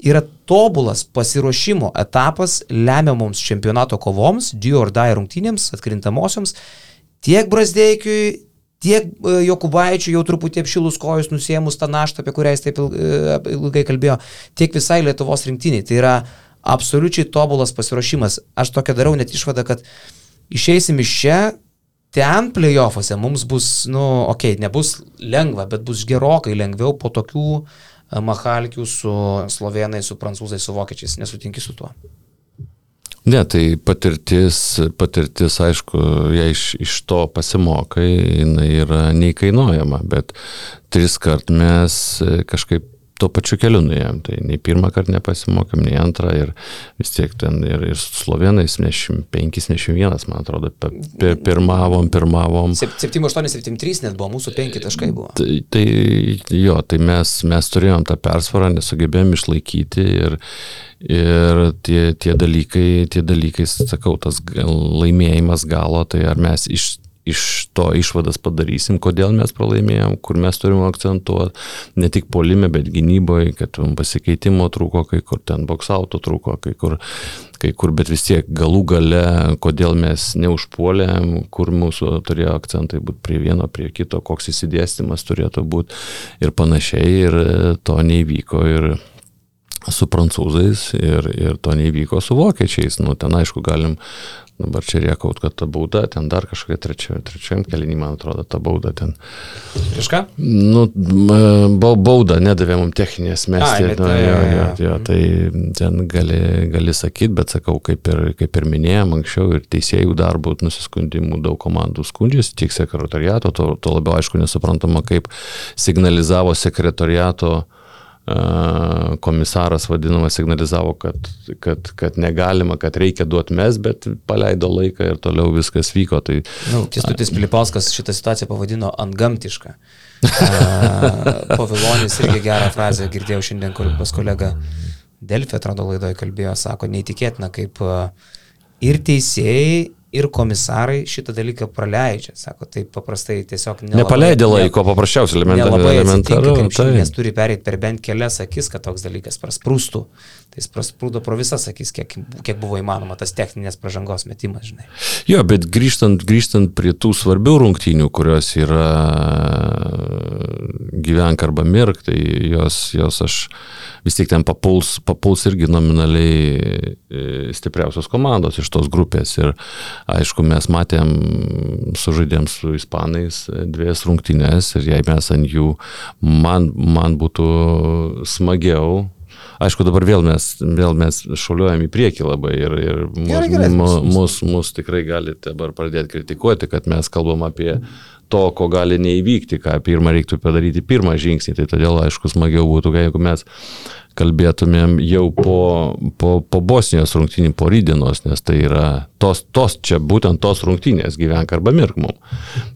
yra tobulas pasiruošimo etapas lemiamoms čempionato kovoms, do or die rungtynėms, atkrintamosioms, tiek Brasdeikiui, tiek e, Jokubaičiui jau truputį apšilus kojus nusėmus tą naštą, apie kurią jis taip e, ilgai kalbėjo, tiek visai Lietuvos rinktiniai. Tai yra absoliučiai tobulas pasiruošimas. Aš tokia darau net išvadą, kad išeisim iš čia, ten playoffuose mums bus, nu, okei, okay, nebus lengva, bet bus gerokai lengviau po tokių e, machalkių su slovenai, su prancūzai, su vokiečiais. Nesutinki su tuo. Ne, tai patirtis, patirtis aišku, jei iš, iš to pasimokai, jinai yra neįkainuojama, bet tris kart mes kažkaip tuo pačiu keliu nuėjom. Tai nei pirmą kartą nepasimokėm, nei antrą ir vis tiek ten ir, ir su slovenais 75-71, man atrodo, pirmavom, pirmavom. 7-8-7-3 net buvo, mūsų 5 taškai buvo. Tai, tai jo, tai mes, mes turėjom tą persvarą, nesugebėjom išlaikyti ir, ir tie, tie, dalykai, tie dalykai, sakau, tas laimėjimas galo, tai ar mes iš iš to išvadas padarysim, kodėl mes pralaimėjom, kur mes turim akcentuoti, ne tik polime, bet gynyboje, kad pasikeitimo trūko, kai kur ten boksauto trūko, kai kur, kai kur, bet vis tiek galų gale, kodėl mes neužpuolėm, kur mūsų turėjo akcentai būti prie vieno, prie kito, koks įsidėstymas turėtų būti ir panašiai, ir to neįvyko. Ir su prancūzais ir, ir to neįvyko su vokiečiais. Nu, ten aišku, galim Dabar čia riekaut, kad ta bauda, ten dar kažkokia trečia, trečiam kelinį, man atrodo, ta bauda ten. Iš ką? Nu, bauda nedavė mums techninės mesti. Ai, nu, jo, jo, jo, tai ten gali, gali sakyti, bet sakau, kaip ir, kaip ir minėjom anksčiau, ir teisėjų darbų nusiskundimų daug komandų skundžiasi, tiek sekretariato, to, to labiau aišku nesuprantama, kaip signalizavo sekretariato uh, komisaras vadinamas signalizavo, kad, kad, kad negalima, kad reikia duoti mes, bet paleido laiką ir toliau viskas vyko. Tai, nu, Kestutis Pilipauskas šitą situaciją pavadino antgamtišką. [laughs] Pavilonis irgi gerą frazę girdėjau šiandien pas kolegą Delfį, atrodo laidoje kalbėjo, sako, neįtikėtina, kaip ir teisėjai, ir komisarai šitą dalyką praleidžia. Sako, tai paprastai tiesiog nelabai, Nepaleidė laiko, paprasčiausiai elementaru. Tai. Nes turi perėti per bent kelias akis, kad toks dalykas prasprūstų. Tai jis prasprūdo pro visas akis, kiek, kiek buvo įmanoma tas techninės pažangos metimas, žinai. Jo, bet grįžtant, grįžtant prie tų svarbių rungtynių, kurios yra gyvenk arba mirk, tai jos, jos aš vis tiek ten papuls, papuls irgi nominaliai e, stipriausios komandos iš tos grupės. Ir aišku, mes matėm, sužaidėm su ispanais dviejas rungtynės ir jei mes ant jų, man, man būtų smagiau Aišku, dabar vėl mes, vėl mes šuliuojam į priekį labai ir, ir mus, mus, mus, mus tikrai galite dabar pradėti kritikuoti, kad mes kalbam apie to, ko gali neįvykti, ką pirmą reiktų padaryti pirmą žingsnį. Tai todėl, aišku, smagiau būtų, jeigu mes kalbėtumėm jau po, po, po Bosnijos rungtynį, po rydienos, nes tai yra tos, tos, čia būtent tos rungtynės gyvenk arba mirk mum.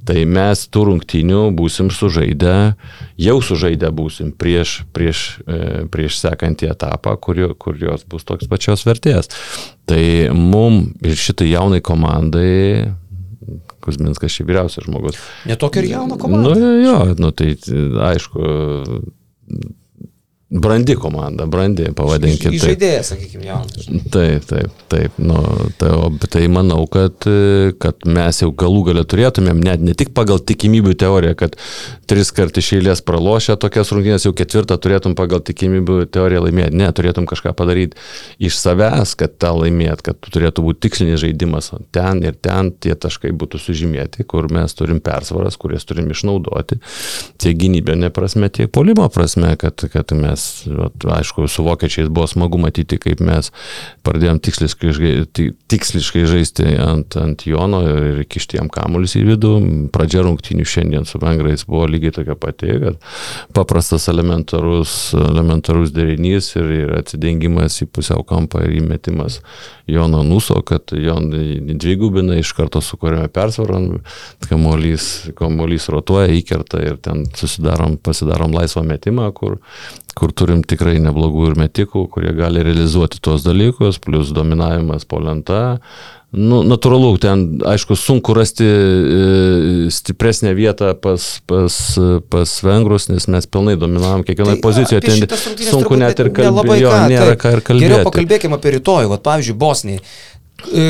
Tai mes tų rungtynių būsim sužaidę, jau sužaidę būsim prieš, prieš, e, prieš sekantį etapą, kur, kur jos bus toks pačios vertės. Tai mum ir šitai jaunai komandai Kuzminskas šį vyriausias žmogus. Netokio ir jauno komanda. Nu, jo, nu, tai aišku, brandi komanda, brandi, pavadinkime. Žaidėjas, sakykime, jaunas. Taip, taip, taip. Nu, tai, tai manau, kad, kad mes jau galų galę turėtumėm, net ne tik pagal tikimybių teoriją, kad tris kart iš eilės pralošę tokias rungtynės, jau ketvirtą turėtum pagal tikimybių teoriją laimėti. Ne, turėtum kažką padaryti iš savęs, kad tą laimėt, kad turėtų būti tikslinis žaidimas. Ten ir ten tie taškai būtų sužymėti, kur mes turim persvaras, kurias turim išnaudoti. Tiek gynybinė prasme, tiek polimo prasme, kad, kad mes mes, at, aišku, su vokiečiais buvo smagu matyti, kaip mes pradėjom tiksliškai, tiksliškai žaisti ant, ant Jono ir kišti jam kamuolius į vidų. Pradžia rungtynių šiandien su vengrais buvo lygiai tokia pati, kad paprastas elementarus, elementarus derinys ir, ir atsidengimas į pusiau kampą ir įmetimas Jono Nuso, kad Jon dvigubina iš karto sukūrėme persvarą, kamuolys, kamuolys rotuoja, įkerta ir ten susidarom, pasidarom laisvą metimą, kur kur turim tikrai neblogų ir metikų, kurie gali realizuoti tuos dalykus, plus dominavimas po lenta. Nu, natūralu, ten, aišku, sunku rasti e, stipresnę vietą pas, pas, pas vengrus, nes mes pilnai dominavom kiekvienoje tai pozicijoje. Ten sunku net ir kalbėti. Jo, nėra ką ir kalbėti. Geriau pakalbėkime apie rytojų. Vat, pavyzdžiui, Bosnijai. E,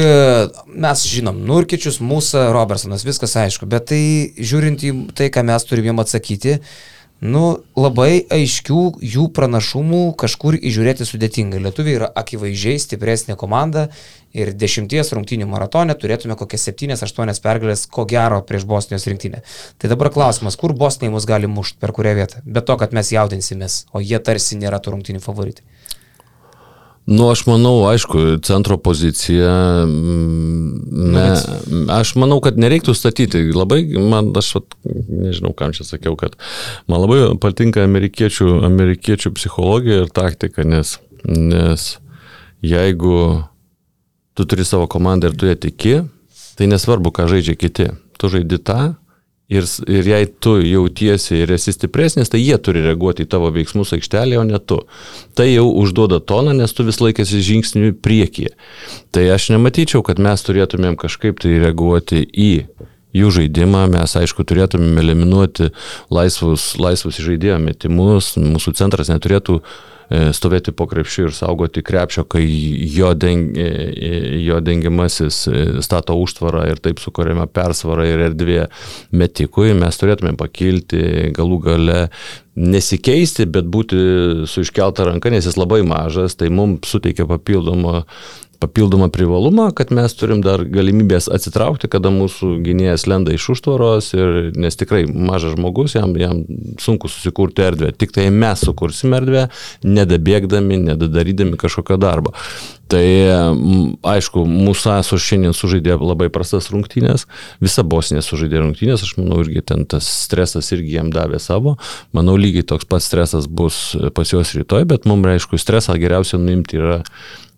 mes žinom, Nurkičius, mūsų, Robertsonas, viskas aišku, bet tai žiūrint į tai, ką mes turime atsakyti, nu, labai aiškių jų pranašumų kažkur įžiūrėti sudėtinga. Lietuviai yra akivaizdžiai stipresnė komanda ir dešimties rungtynių maratone turėtume kokias 7-8 pergalės, ko gero, prieš Bosnijos rinktinę. Tai dabar klausimas, kur Bosnijai mus gali mušti, per kurią vietą? Be to, kad mes jaudinsimės, o jie tarsi nėra tų rungtynių favoritai. Nu, aš manau, aišku, centro pozicija, mm, ne, aš manau, kad nereiktų statyti. Labai, man, aš vat, nežinau, kam čia sakiau, kad man labai patinka amerikiečių, amerikiečių psichologija ir taktika, nes, nes jeigu tu turi savo komandą ir tu ją tiki, tai nesvarbu, ką žaidžia kiti. Tu žaidi tą, Ir, ir jei tu jautiesi ir esi stipresnis, tai jie turi reaguoti į tavo veiksmus aikštelėje, o ne tu. Tai jau užduoda toną, nes tu vis laikėsi žingsnių priekyje. Tai aš nematyčiau, kad mes turėtumėm kažkaip tai reaguoti į jų žaidimą, mes aišku turėtumėm eliminuoti laisvus, laisvus žaidėjo metimus, mūsų centras neturėtų uh, stovėti po krepšiu ir saugoti krepšio, kai jo, deng, e, e, jo dengiamasis stato užtvarą ir taip sukūrėme persvarą ir erdvė metikui, mes turėtume pakilti galų gale nesikeisti, bet būti su iškelta ranka, nes jis labai mažas, tai mums suteikia papildomą papildomą privalumą, kad mes turim dar galimybės atsitraukti, kada mūsų gynėjas lenda iš užtvaros, ir, nes tikrai mažas žmogus, jam, jam sunku susikurti erdvę. Tik tai mes sukursime erdvę, nedabėgdami, nedadarydami kažkokio darbo. Tai aišku, mūsų ASO šiandien sužaidė labai prastas rungtynės, visa Bosnija sužaidė rungtynės, aš manau, irgi ten tas stresas irgi jam davė savo, manau, lygiai toks pats stresas bus pas juos rytoj, bet mums, aišku, stresą geriausia nuimti yra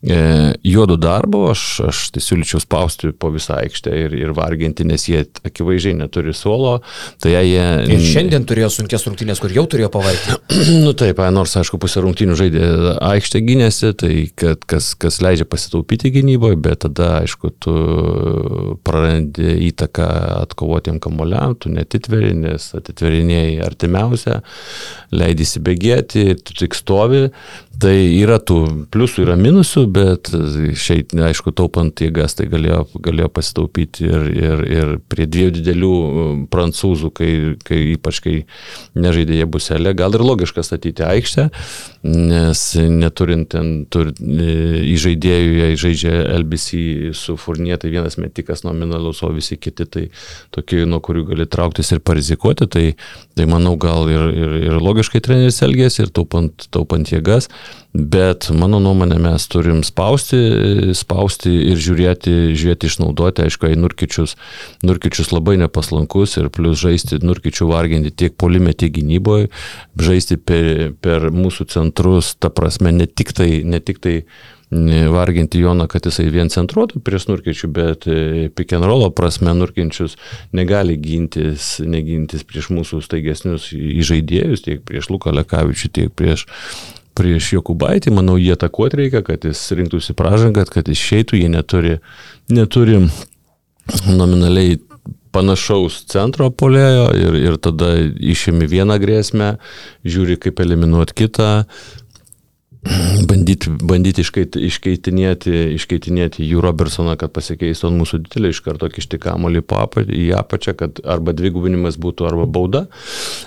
juodų darbo, aš, aš tai siūlyčiau spausti po visą aikštę ir, ir varginti, nes jie akivaizdžiai neturi suolo. Tai jie... Ir šiandien turėjo sunkės rungtynės, kur jau turėjo pavarti. [clears throat] nu taip, nors aišku, pusę rungtynių žaidė aikštė gynėsi, tai kad, kas, kas leidžia pasitaupyti gynyboje, bet tada, aišku, tu prarandi įtaką atkovotiem kamoliam, tu netitveri, nes atitverinėjai artimiausią, leidai įsibėgėti, tu tik stovi. Tai yra tų pliusų, yra minusų, bet šiaip, aišku, taupant jėgas, tai galėjo, galėjo pasitaupyti ir, ir, ir prie dviejų didelių um, prancūzų, kai, kai ypač kai nežaidė jie buselė, gal ir logiška statyti aikštę, nes neturint ten tur, į žaidėjų, jei žaidžia LBC su Furnie, tai vienas metikas nominalus, o visi kiti tai tokie, nuo kurių gali trauktis ir parizikuoti, tai, tai manau gal ir, ir, ir logiškai treneris elgėsi ir taupant, taupant jėgas. Bet mano nuomonė mes turim spausti, spausti ir žiūrėti, žiūrėti išnaudoti, aišku, į nurkičius, nurkičius labai nepaslankus ir plus žaisti nurkičių varginti tiek polime, tiek gynyboje, žaisti per, per mūsų centrus, ta prasme, ne tik tai, ne tik tai varginti Joną, kad jisai vien centruotų prieš nurkičių, bet e, pick and rollo prasme nurkinčius negali gintis, negintis prieš mūsų staigesnius įžaidėjus, tiek prieš Luką Lekavičių, tiek prieš prieš Jokubaitį, manau, jie atakuoti reikia, kad jis rinktųsi pražangą, kad išeitų, jie neturi, neturi nominaliai panašaus centro polėjo ir, ir tada išėmi vieną grėsmę, žiūri kaip eliminuoti kitą, bandyti, bandyti iškeit, iškeitinėti, iškeitinėti jų Robertsoną, kad pasikeistų ant mūsų didelį, iš karto kišti kamolį į apačią, kad arba dvigubinimas būtų, arba bauda.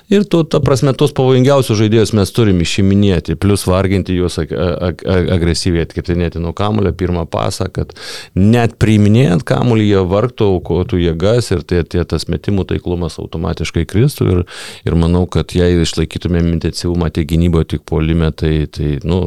Ir tu, ta prasme, tos pavojingiausius žaidėjus mes turime išiminėti, plus varginti juos ag ag ag agresyviai atkirtinėti nuo kamulio pirmą pasą, kad net priiminėjant kamulį jie vargtų, aukotų jėgas ir tai, tai tas metimų taiklumas automatiškai kristų. Ir, ir manau, kad jei išlaikytumėm intensyvumą tiek gynyboje, tiek polime, tai, tai nu,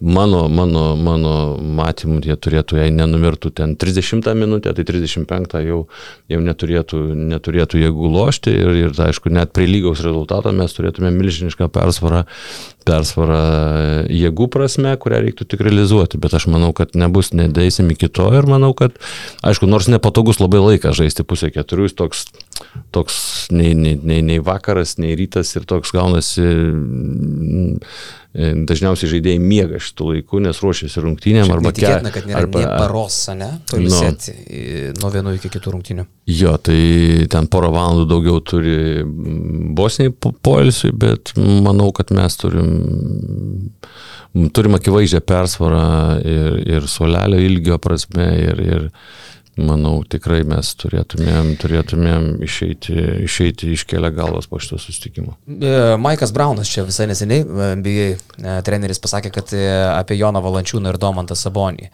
mano, mano, mano matymu, jie turėtų, jei nenumirtų ten 30 minutę, tai 35 jau, jau neturėtų, neturėtų jėgų lošti ir, ir aišku, net prie lygaus rezultato mes turėtume milžinišką persvarą, persvarą jėgų prasme, kurią reiktų tik realizuoti, bet aš manau, kad nebus, nedeisim iki to ir manau, kad, aišku, nors nepatogus labai laikas žaisti pusę keturių, jis toks toks nei, nei, nei, nei vakaras, nei rytas ir toks gaunasi, mm, dažniausiai žaidėjai miega šitų laikų, nes ruošiasi rungtynėm arba kelią. kad nėra arba, paros, ne? Pailsėti nu, nuo vienų iki kitų rungtynių. Jo, tai ten porą valandų daugiau turi mm, bosniai poilsiui, bet manau, kad mes turim turim akivaizdžią persvarą ir, ir suolelio ilgio prasme ir, ir manau, tikrai mes turėtumėm, turėtumėm išeiti, išeiti iškelia galvas po šito sustikimo. E, Maikas Braunas čia visai neseniai, e, NBA e, treneris pasakė, kad apie Joną Valančiūną ir Domantą Sabonį,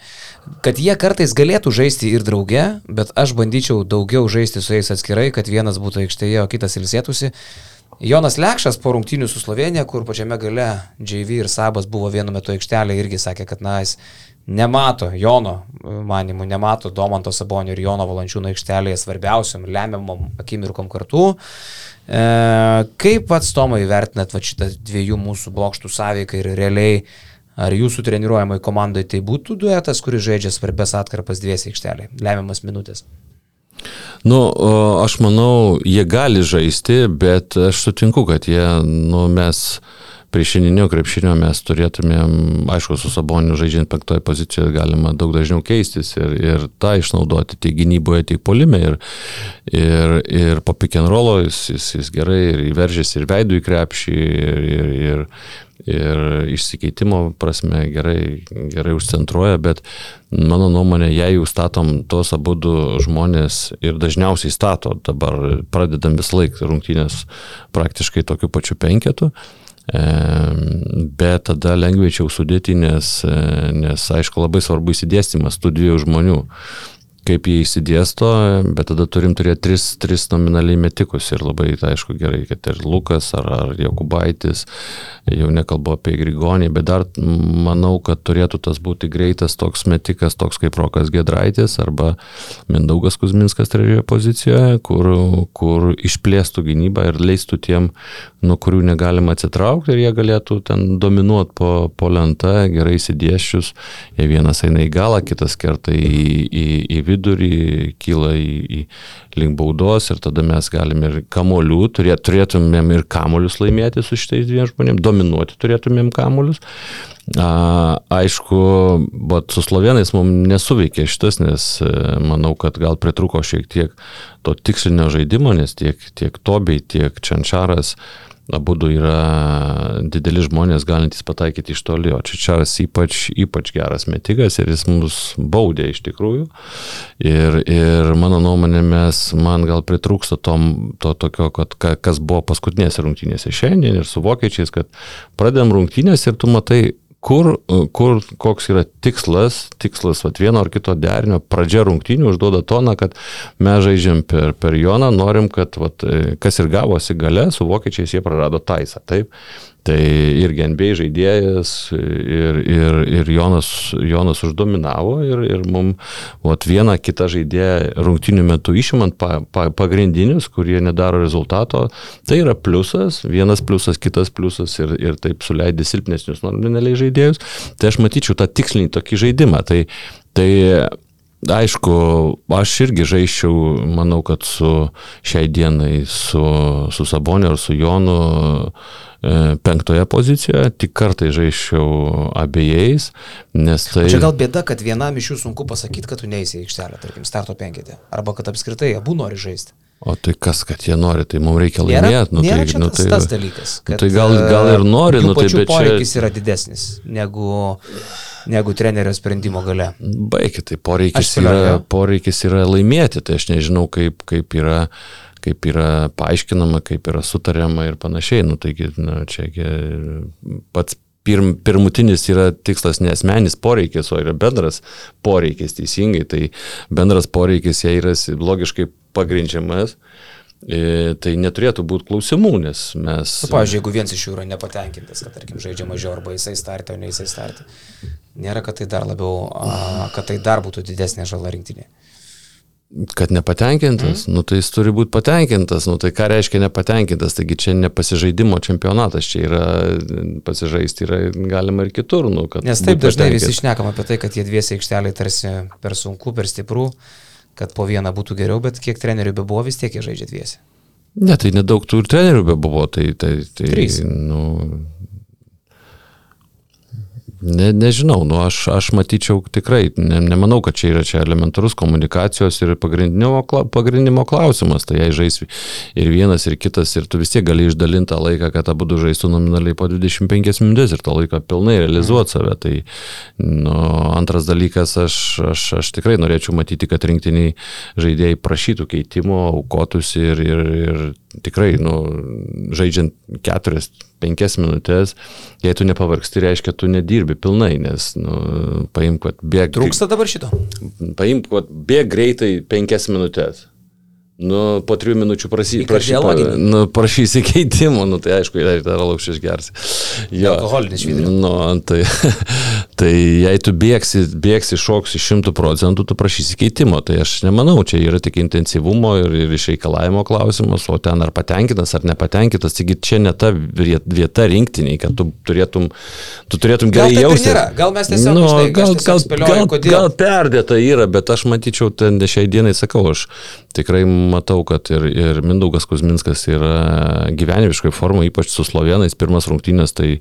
kad jie kartais galėtų žaisti ir drauge, bet aš bandyčiau daugiau žaisti su jais atskirai, kad vienas būtų aikštėje, o kitas ilsėtųsi. Jonas Lekšas po rungtynių su Slovenija, kur pačiame gale JV ir Sabas buvo vienu metu aikštelė, irgi sakė, kad na, jis nemato Jono manimų, nemato Domanto Sabonio ir Jono Valančiūno aikštelėje svarbiausiam lemiamam akimirkom kartu. E, kaip pats Tomai vertinat va, šitą dviejų mūsų blokštų sąveiką ir realiai ar jūsų treniruojamai komandai tai būtų duetas, kuris žaidžia svarbės atkarpas dviesi aikštelėje, lemiamas minutės? Nu, aš manau, jie gali žaisti, bet aš sutinku, kad jie, nu, mes prie šiandieninio krepšinio mes turėtumėm, aišku, su Saboniu žaidžiant penktoje pozicijoje galima daug dažniau keistis ir, ir tą išnaudoti tiek gynyboje, tiek polime. Ir, ir, ir po pick and rollo jis, jis, jis gerai ir įveržėsi ir veidų į krepšį ir, ir, ir, ir išsikeitimo prasme gerai, gerai užcentruoja, bet mano nuomonė, jei jau statom tos abu žmonės ir dažniausiai stato, dabar pradedam vis laik rungtynės praktiškai tokiu pačiu penketu, bet tada lengvėčiau sudėti, nes, nes aišku labai svarbu įsidėstymas tų dviejų žmonių kaip jie įsidėsto, bet tada turim turėti tris, tris nominaliai metikus ir labai, tai aišku, gerai, kad ir Lukas ar, ar Jokubaitis, jau nekalbu apie Grigonį, bet dar manau, kad turėtų tas būti greitas toks metikas, toks kaip Rokas Gedraitis arba Mindaugas Kuzminskas trečioje pozicijoje, kur, kur išplėstų gynybą ir leistų tiem, nuo kurių negalima atsitraukti ir jie galėtų ten dominuoti po, po lentą, gerai įsidėščius, jei vienas eina į galą, kitas kerta į, į, į vidurį, kyla į, į link baudos ir tada mes galime ir kamolių, turėt, turėtumėm ir kamolius laimėti su šitais dviem žmonėm, dominuoti turėtumėm kamolius. A, aišku, bet su slovenais mums nesuveikė šitas, nes e, manau, kad gal pritruko šiek tiek to tikslinio žaidimo, nes tiek, tiek Tobiai, tiek Čančaras abu yra dideli žmonės galintys pataikyti iš toli, o Čičaras ypač, ypač geras metikas ir jis mus baudė iš tikrųjų. Ir, ir mano nuomonė, mes, man gal pritrūksta to, to tokio, kad kas buvo paskutinėse rungtynėse šiandien ir su vokiečiais, kad pradedam rungtynės ir tu matai kur, kur koks yra tikslas, tikslas vat, vieno ar kito derinio, pradžia rungtynių užduoda toną, kad mes žaidžiam per, per Joną, norim, kad vat, kas ir gavosi gale, su vokiečiais jie prarado taisą. Taip, Tai irgi NBA žaidėjas ir, ir, ir Jonas, Jonas uždominavo ir, ir mums vieną kitą žaidėją rungtinių metų išimant pa, pa, pagrindinius, kurie nedaro rezultato, tai yra pliusas, vienas pliusas, kitas pliusas ir, ir taip suleidė silpnesnius nominaliai žaidėjus. Tai aš matyčiau tą tikslinį tokį žaidimą. Tai, tai Aišku, aš irgi žaiščiau, manau, kad su šiai dienai, su, su Saboniu ar su Jonu E, penktoje pozicijoje, tik kartai žaiščiau abiejais, nes tai... Čia gal bėda, kad vienam iš jų sunku pasakyti, kad tu neįsi į aikštelę, tarkim, starto penketė, arba kad apskritai abu nori žaisti. O tai kas, kad jie nori, tai mums reikia laimėti. Nu, nėra tai, nu, tai, tas dalykas. Nu, tai gal, gal ir nori, nu, tai bet poreikis čia... yra didesnis negu, negu trenerio sprendimo gale. Baigit, tai poreikis, yra, poreikis yra laimėti, tai aš nežinau, kaip, kaip yra kaip yra paaiškinama, kaip yra sutariama ir panašiai. Nu, taigi, na, čia pats pirm, pirmutinis yra tikslas ne asmenis poreikis, o yra bendras poreikis teisingai. Tai bendras poreikis, jei yra logiškai pagrindžiamas, e, tai neturėtų būti klausimų, nes mes... Nu, pavyzdžiui, jeigu vienas iš jų yra nepatenkintas, kad, tarkim, žaidžia mažiau arba jisai startė, o ne jisai startė, nėra, kad tai dar labiau, a, kad tai dar būtų didesnė žala rinktinė. Kad nepatenkintas, mm. nu tai jis turi būti patenkintas, nu tai ką reiškia nepatenkintas, taigi čia ne pasižaidimo čempionatas, čia yra pasižaisti yra galima ir kitur. Nu, Nes taip dažnai visi išnekam apie tai, kad jie dviesi aikšteliai tarsi per sunku, per stiprų, kad po vieną būtų geriau, bet kiek trenerių be buvo, vis tiek jie žaidžia dviesi. Ne, tai nedaug tų ir trenerių be buvo, tai... tai, tai Trys. Nu, Ne, nežinau, nu aš, aš matyčiau tikrai, ne, nemanau, kad čia yra čia elementarus komunikacijos ir pagrindinimo, pagrindinimo klausimas. Tai jei žais ir vienas, ir kitas, ir tu vis tiek gali išdalinti tą laiką, kad abu du žaistų nominaliai po 25 minutės ir to laiką pilnai realizuoti save. Tai nu, antras dalykas, aš, aš, aš tikrai norėčiau matyti, kad rinktiniai žaidėjai prašytų keitimo, aukotųsi ir, ir, ir tikrai, nu, žaidžiant keturias, penkias minutės, jei tu nepavargsti, reiškia, tu nedirbi pilnai, nes, nu, paimk, kad bėg. Trūksta dabar šito. Paimk, kad bėg greitai penkias minutės. Nu, po trijų minučių prasy, prašy, kardiologinį? nu, prašysi keitimo, nu, tai aišku, jei dar laukščias gersi. Alkoholinis švyturys. Nu, tai, [laughs] tai jei tu bėgsi, bėgsi šoksi šimtų procentų, tu prašysi keitimo. Tai aš nemanau, čia yra tik intensyvumo ir, ir išreikalavimo klausimas, o ten ar patenkintas, ar nepatenkintas. Taigi čia ne ta viet- vieta rinktiniai, kad tu turėtum, tu turėtum Gal gerai ir jausti. nėra, gal mes tiesiog, nu, žinai, gal, tiesiog gal, spėlioju, gal, kodėl. gal perdėta yra, bet aš matyčiau, ten šiai dienai sakau, aš tikrai matau, kad ir, ir Mindaugas Kuzminskas yra gyvenimiškai forma, ypač su slovenais, pirmas rungtynės, tai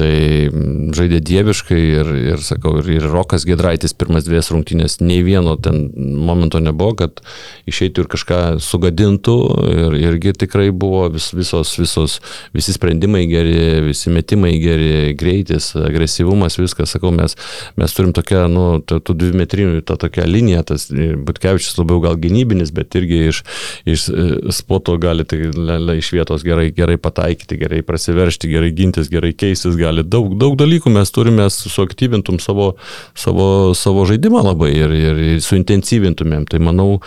Tai mm, žaidė dieviškai ir, ir sakau, ir, ir Rokas Gedraitis pirmas dvies rungtynės, nei vieno ten momento nebuvo, kad išeitų ir kažką sugadintų. Ir, irgi tikrai buvo vis, visos, visos, visi sprendimai geri, visi metimai geri, greitis, agresyvumas, viskas, sakau, mes, mes turim tokią, nu, tų dvimetrinių, tą tokią liniją, tas Butkevičius labiau gal gynybinis, bet irgi iš, iš e, spoto gali tai, le, le, iš vietos gerai, gerai pataikyti, gerai prasiveršti, gerai gintis, gerai keistis, gali daug, daug dalykų mes turime, suaktyvintum savo, savo, savo žaidimą labai ir, ir, ir suintensyvintumėm. Tai manau,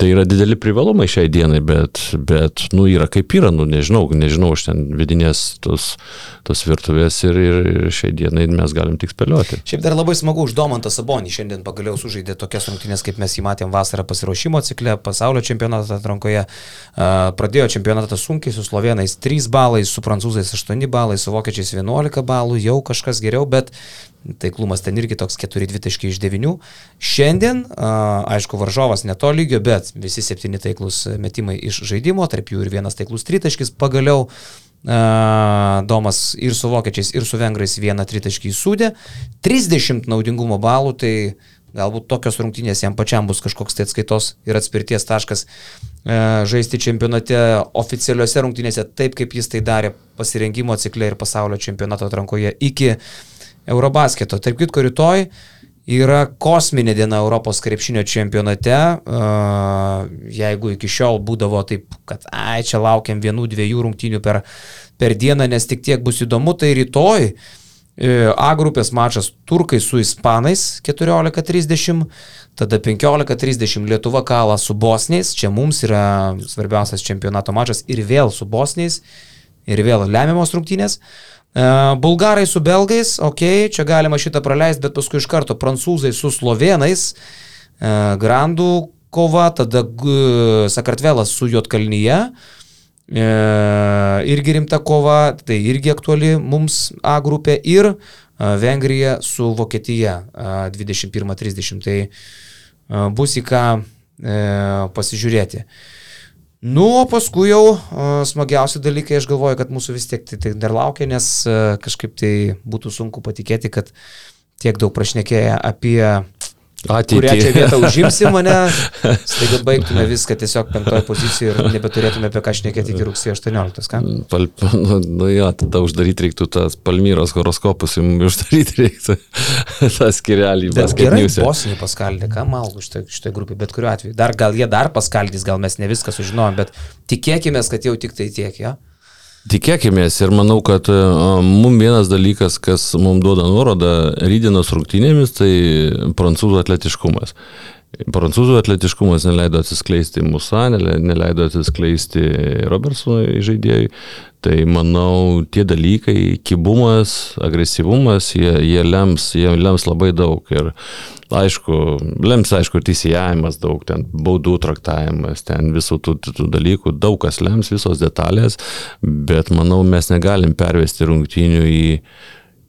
tai yra dideli privalumai šiai dienai, bet, bet nu, yra kaip yra, nu, nežinau, nežinau, aš ten vidinės tos, tos virtuvės ir, ir, ir šiai dienai mes galim tik spėlioti. Šiaip dar labai smagu už Domantą Sabonį. Šiandien pagaliau sužaidė tokias rungtynės, kaip mes jį matėm vasarą pasiruošimo cikle, pasaulio čempionato atrankoje. Pradėjo čempionatą sunkiai su slovenais 3 balai, su prancūzais 8 balai, su vokiečiais 11 balų, jau kažkas geriau, bet taiklumas ten irgi toks 4-2 taškai iš 9. Šiandien, aišku, varžovas neto lygio, bet visi septyni taiklus metimai iš žaidimo, tarp jų ir vienas taiklus tritaškis pagaliau. Domas ir su vokiečiais, ir su vengrais vieną tritaškį įsūdė. 30 naudingumo balų, tai galbūt tokios rungtynės jam pačiam bus kažkoks tai atskaitos ir atspirties taškas žaisti čempionate oficialiuose rungtynėse taip, kaip jis tai darė pasirengimo cikle ir pasaulio čempionato atrankoje iki Eurobasketo. Tarp kitko, rytoj yra kosminė diena Europos krepšinio čempionate. Jeigu iki šiol būdavo taip, kad ai, čia laukiam vienų, dviejų rungtynių per, per dieną, nes tik tiek bus įdomu, tai rytoj e, A grupės mačas turkai su ispanais 14.30, tada 15.30 Lietuva kala su bosniais, čia mums yra svarbiausias čempionato mačas ir vėl su bosniais, ir vėl lemiamos rungtynės. E, Bulgarai su belgais, ok, čia galima šitą praleisti, bet paskui iš karto prancūzai su slovenais, e, Grandų kova, tada Sakartvelas su Jotkalnyje. E, irgi rimta kova, tai irgi aktuali mums A grupė ir Vengrija su Vokietija e, 21.30. Tai bus į ką pasižiūrėti. Nu, o paskui jau smagiausi dalykai, aš galvoju, kad mūsų vis tiek tai, tai dar laukia, nes kažkaip tai būtų sunku patikėti, kad tiek daug prašnekėję apie kurią čia vietą [laughs] užimsi mane, staiga baigtume viską tiesiog penktoje pozicijoje ir nebeturėtume apie ką šnekėti iki rugsėjo 18. Ką? Pal, [laughs] nu, nu jo, tada uždaryti reiktų tas Palmyros horoskopus, jums [laughs] uždaryti reiktų tą skirelį. Bet gerai, bosinį paskaldė, ką malgu šitą, šitą grupę, bet kuriuo atveju. Dar gal jie dar paskaldys, gal mes ne viską sužinojom, bet tikėkime, kad jau tik tai tiek, jo. Tikėkime ir manau, kad mums vienas dalykas, kas mums duoda nuorodą rydienos rungtynėmis, tai prancūzų atletiškumas. Prancūzų atletiškumas neleido atsiskleisti Musa, nele- neleido atsiskleisti Robertsonui žaidėjai. Tai manau, tie dalykai, kibumas, agresyvumas, jie, jie, lems, jie lems labai daug. Ir aišku, lems, aišku, ir teisėjavimas daug, ten baudų traktavimas, ten visų tų, tų dalykų, daug kas lems, visos detalės, bet manau, mes negalim pervesti rungtynių į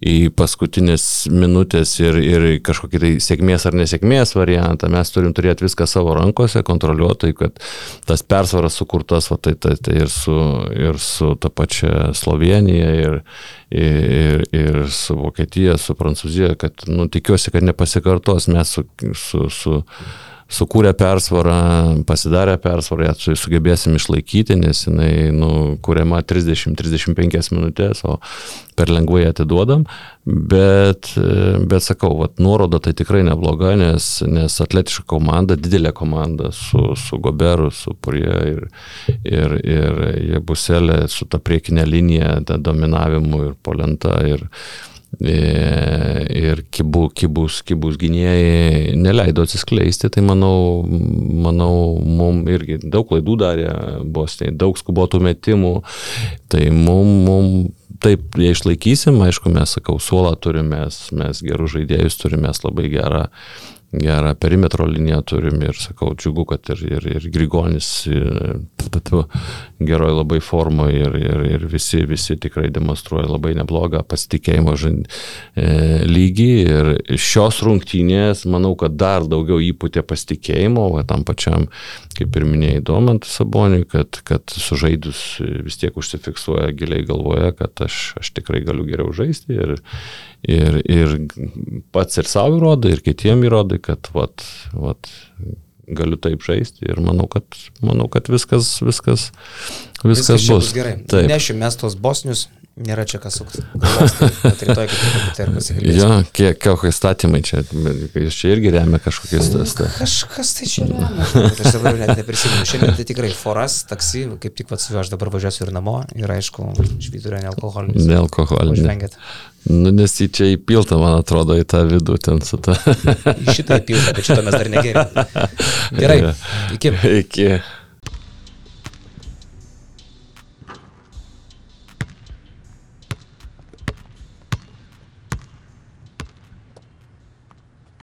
į paskutinės minutės ir, ir kažkokį tai sėkmės ar nesėkmės variantą. Mes turim turėti viską savo rankose, kontroliuotai, kad tas persvaras sukurtas, va, tai, tai, tai ir, su, ir su ta pačia Slovenija, ir, ir, ir su Vokietija, su Prancūzija, kad nu, tikiuosi, kad nepasikartos mes su, su, su sukūrė persvarą, pasidarė persvarą, ją sugebėsim išlaikyti, nes jinai nu, kuriama 30-35 minutės, o per lengvai atiduodam. Bet, bet sakau, vat, nuoroda tai tikrai nebloga, nes, nes atletiška komanda, didelė komanda su, su Goberu, su Purie ir, ir, ir Jebuselė, su ta priekinė linija, dominavimu ir polenta. Ir, ir kibų, kibus, kibus gynėjai neleido atsiskleisti, tai manau, manau mums irgi daug klaidų darė Bosniai, daug skubotų metimų, tai mums, mum, taip, jei išlaikysim, aišku, mes, sakau, suolą turime, mes, mes gerus žaidėjus turime, mes labai gerą gerą perimetro liniją turim ir sakau, džiugu, kad ir, ir, ir Grigonis geroj labai formoje ir, ir, ir visi, visi tikrai demonstruoja labai neblogą pasitikėjimo žin, e, lygį. Ir šios rungtynės, manau, kad dar daugiau įputė pasitikėjimo, tam pačiam, kaip ir minėjai, domant Saboniui, kad, kad sužaidus vis tiek užsifiksuoja giliai galvoje, kad aš, aš tikrai galiu geriau žaisti ir, ir, ir pats ir savo įrodai, ir kitiem įrodai, kad vat, vat, galiu taip žaisti ir manau, kad, manau, kad viskas, viskas, viskas, viskas bus. bus gerai. Taip. Nešim mes tos bosnius, nėra čia kas suks. Tai. Jo, kiek, kiek įstatymai čia, jūs čia irgi remia kažkokiais tas. Ta. Kažkas tai čia remia. Aš dabar net neprisimenu. Šiandien tai tikrai foras, taksi, kaip tik pats aš dabar važiuosiu ir namo ir aišku, švyturė nealkoholinis. Nealkoholinis. Nu, nes jį čia įpilta, man atrodo, į tą vidų ten su ta. Šitą įpilta, bet šitą mes dar negeriame. Gerai, [laughs] iki. Iki.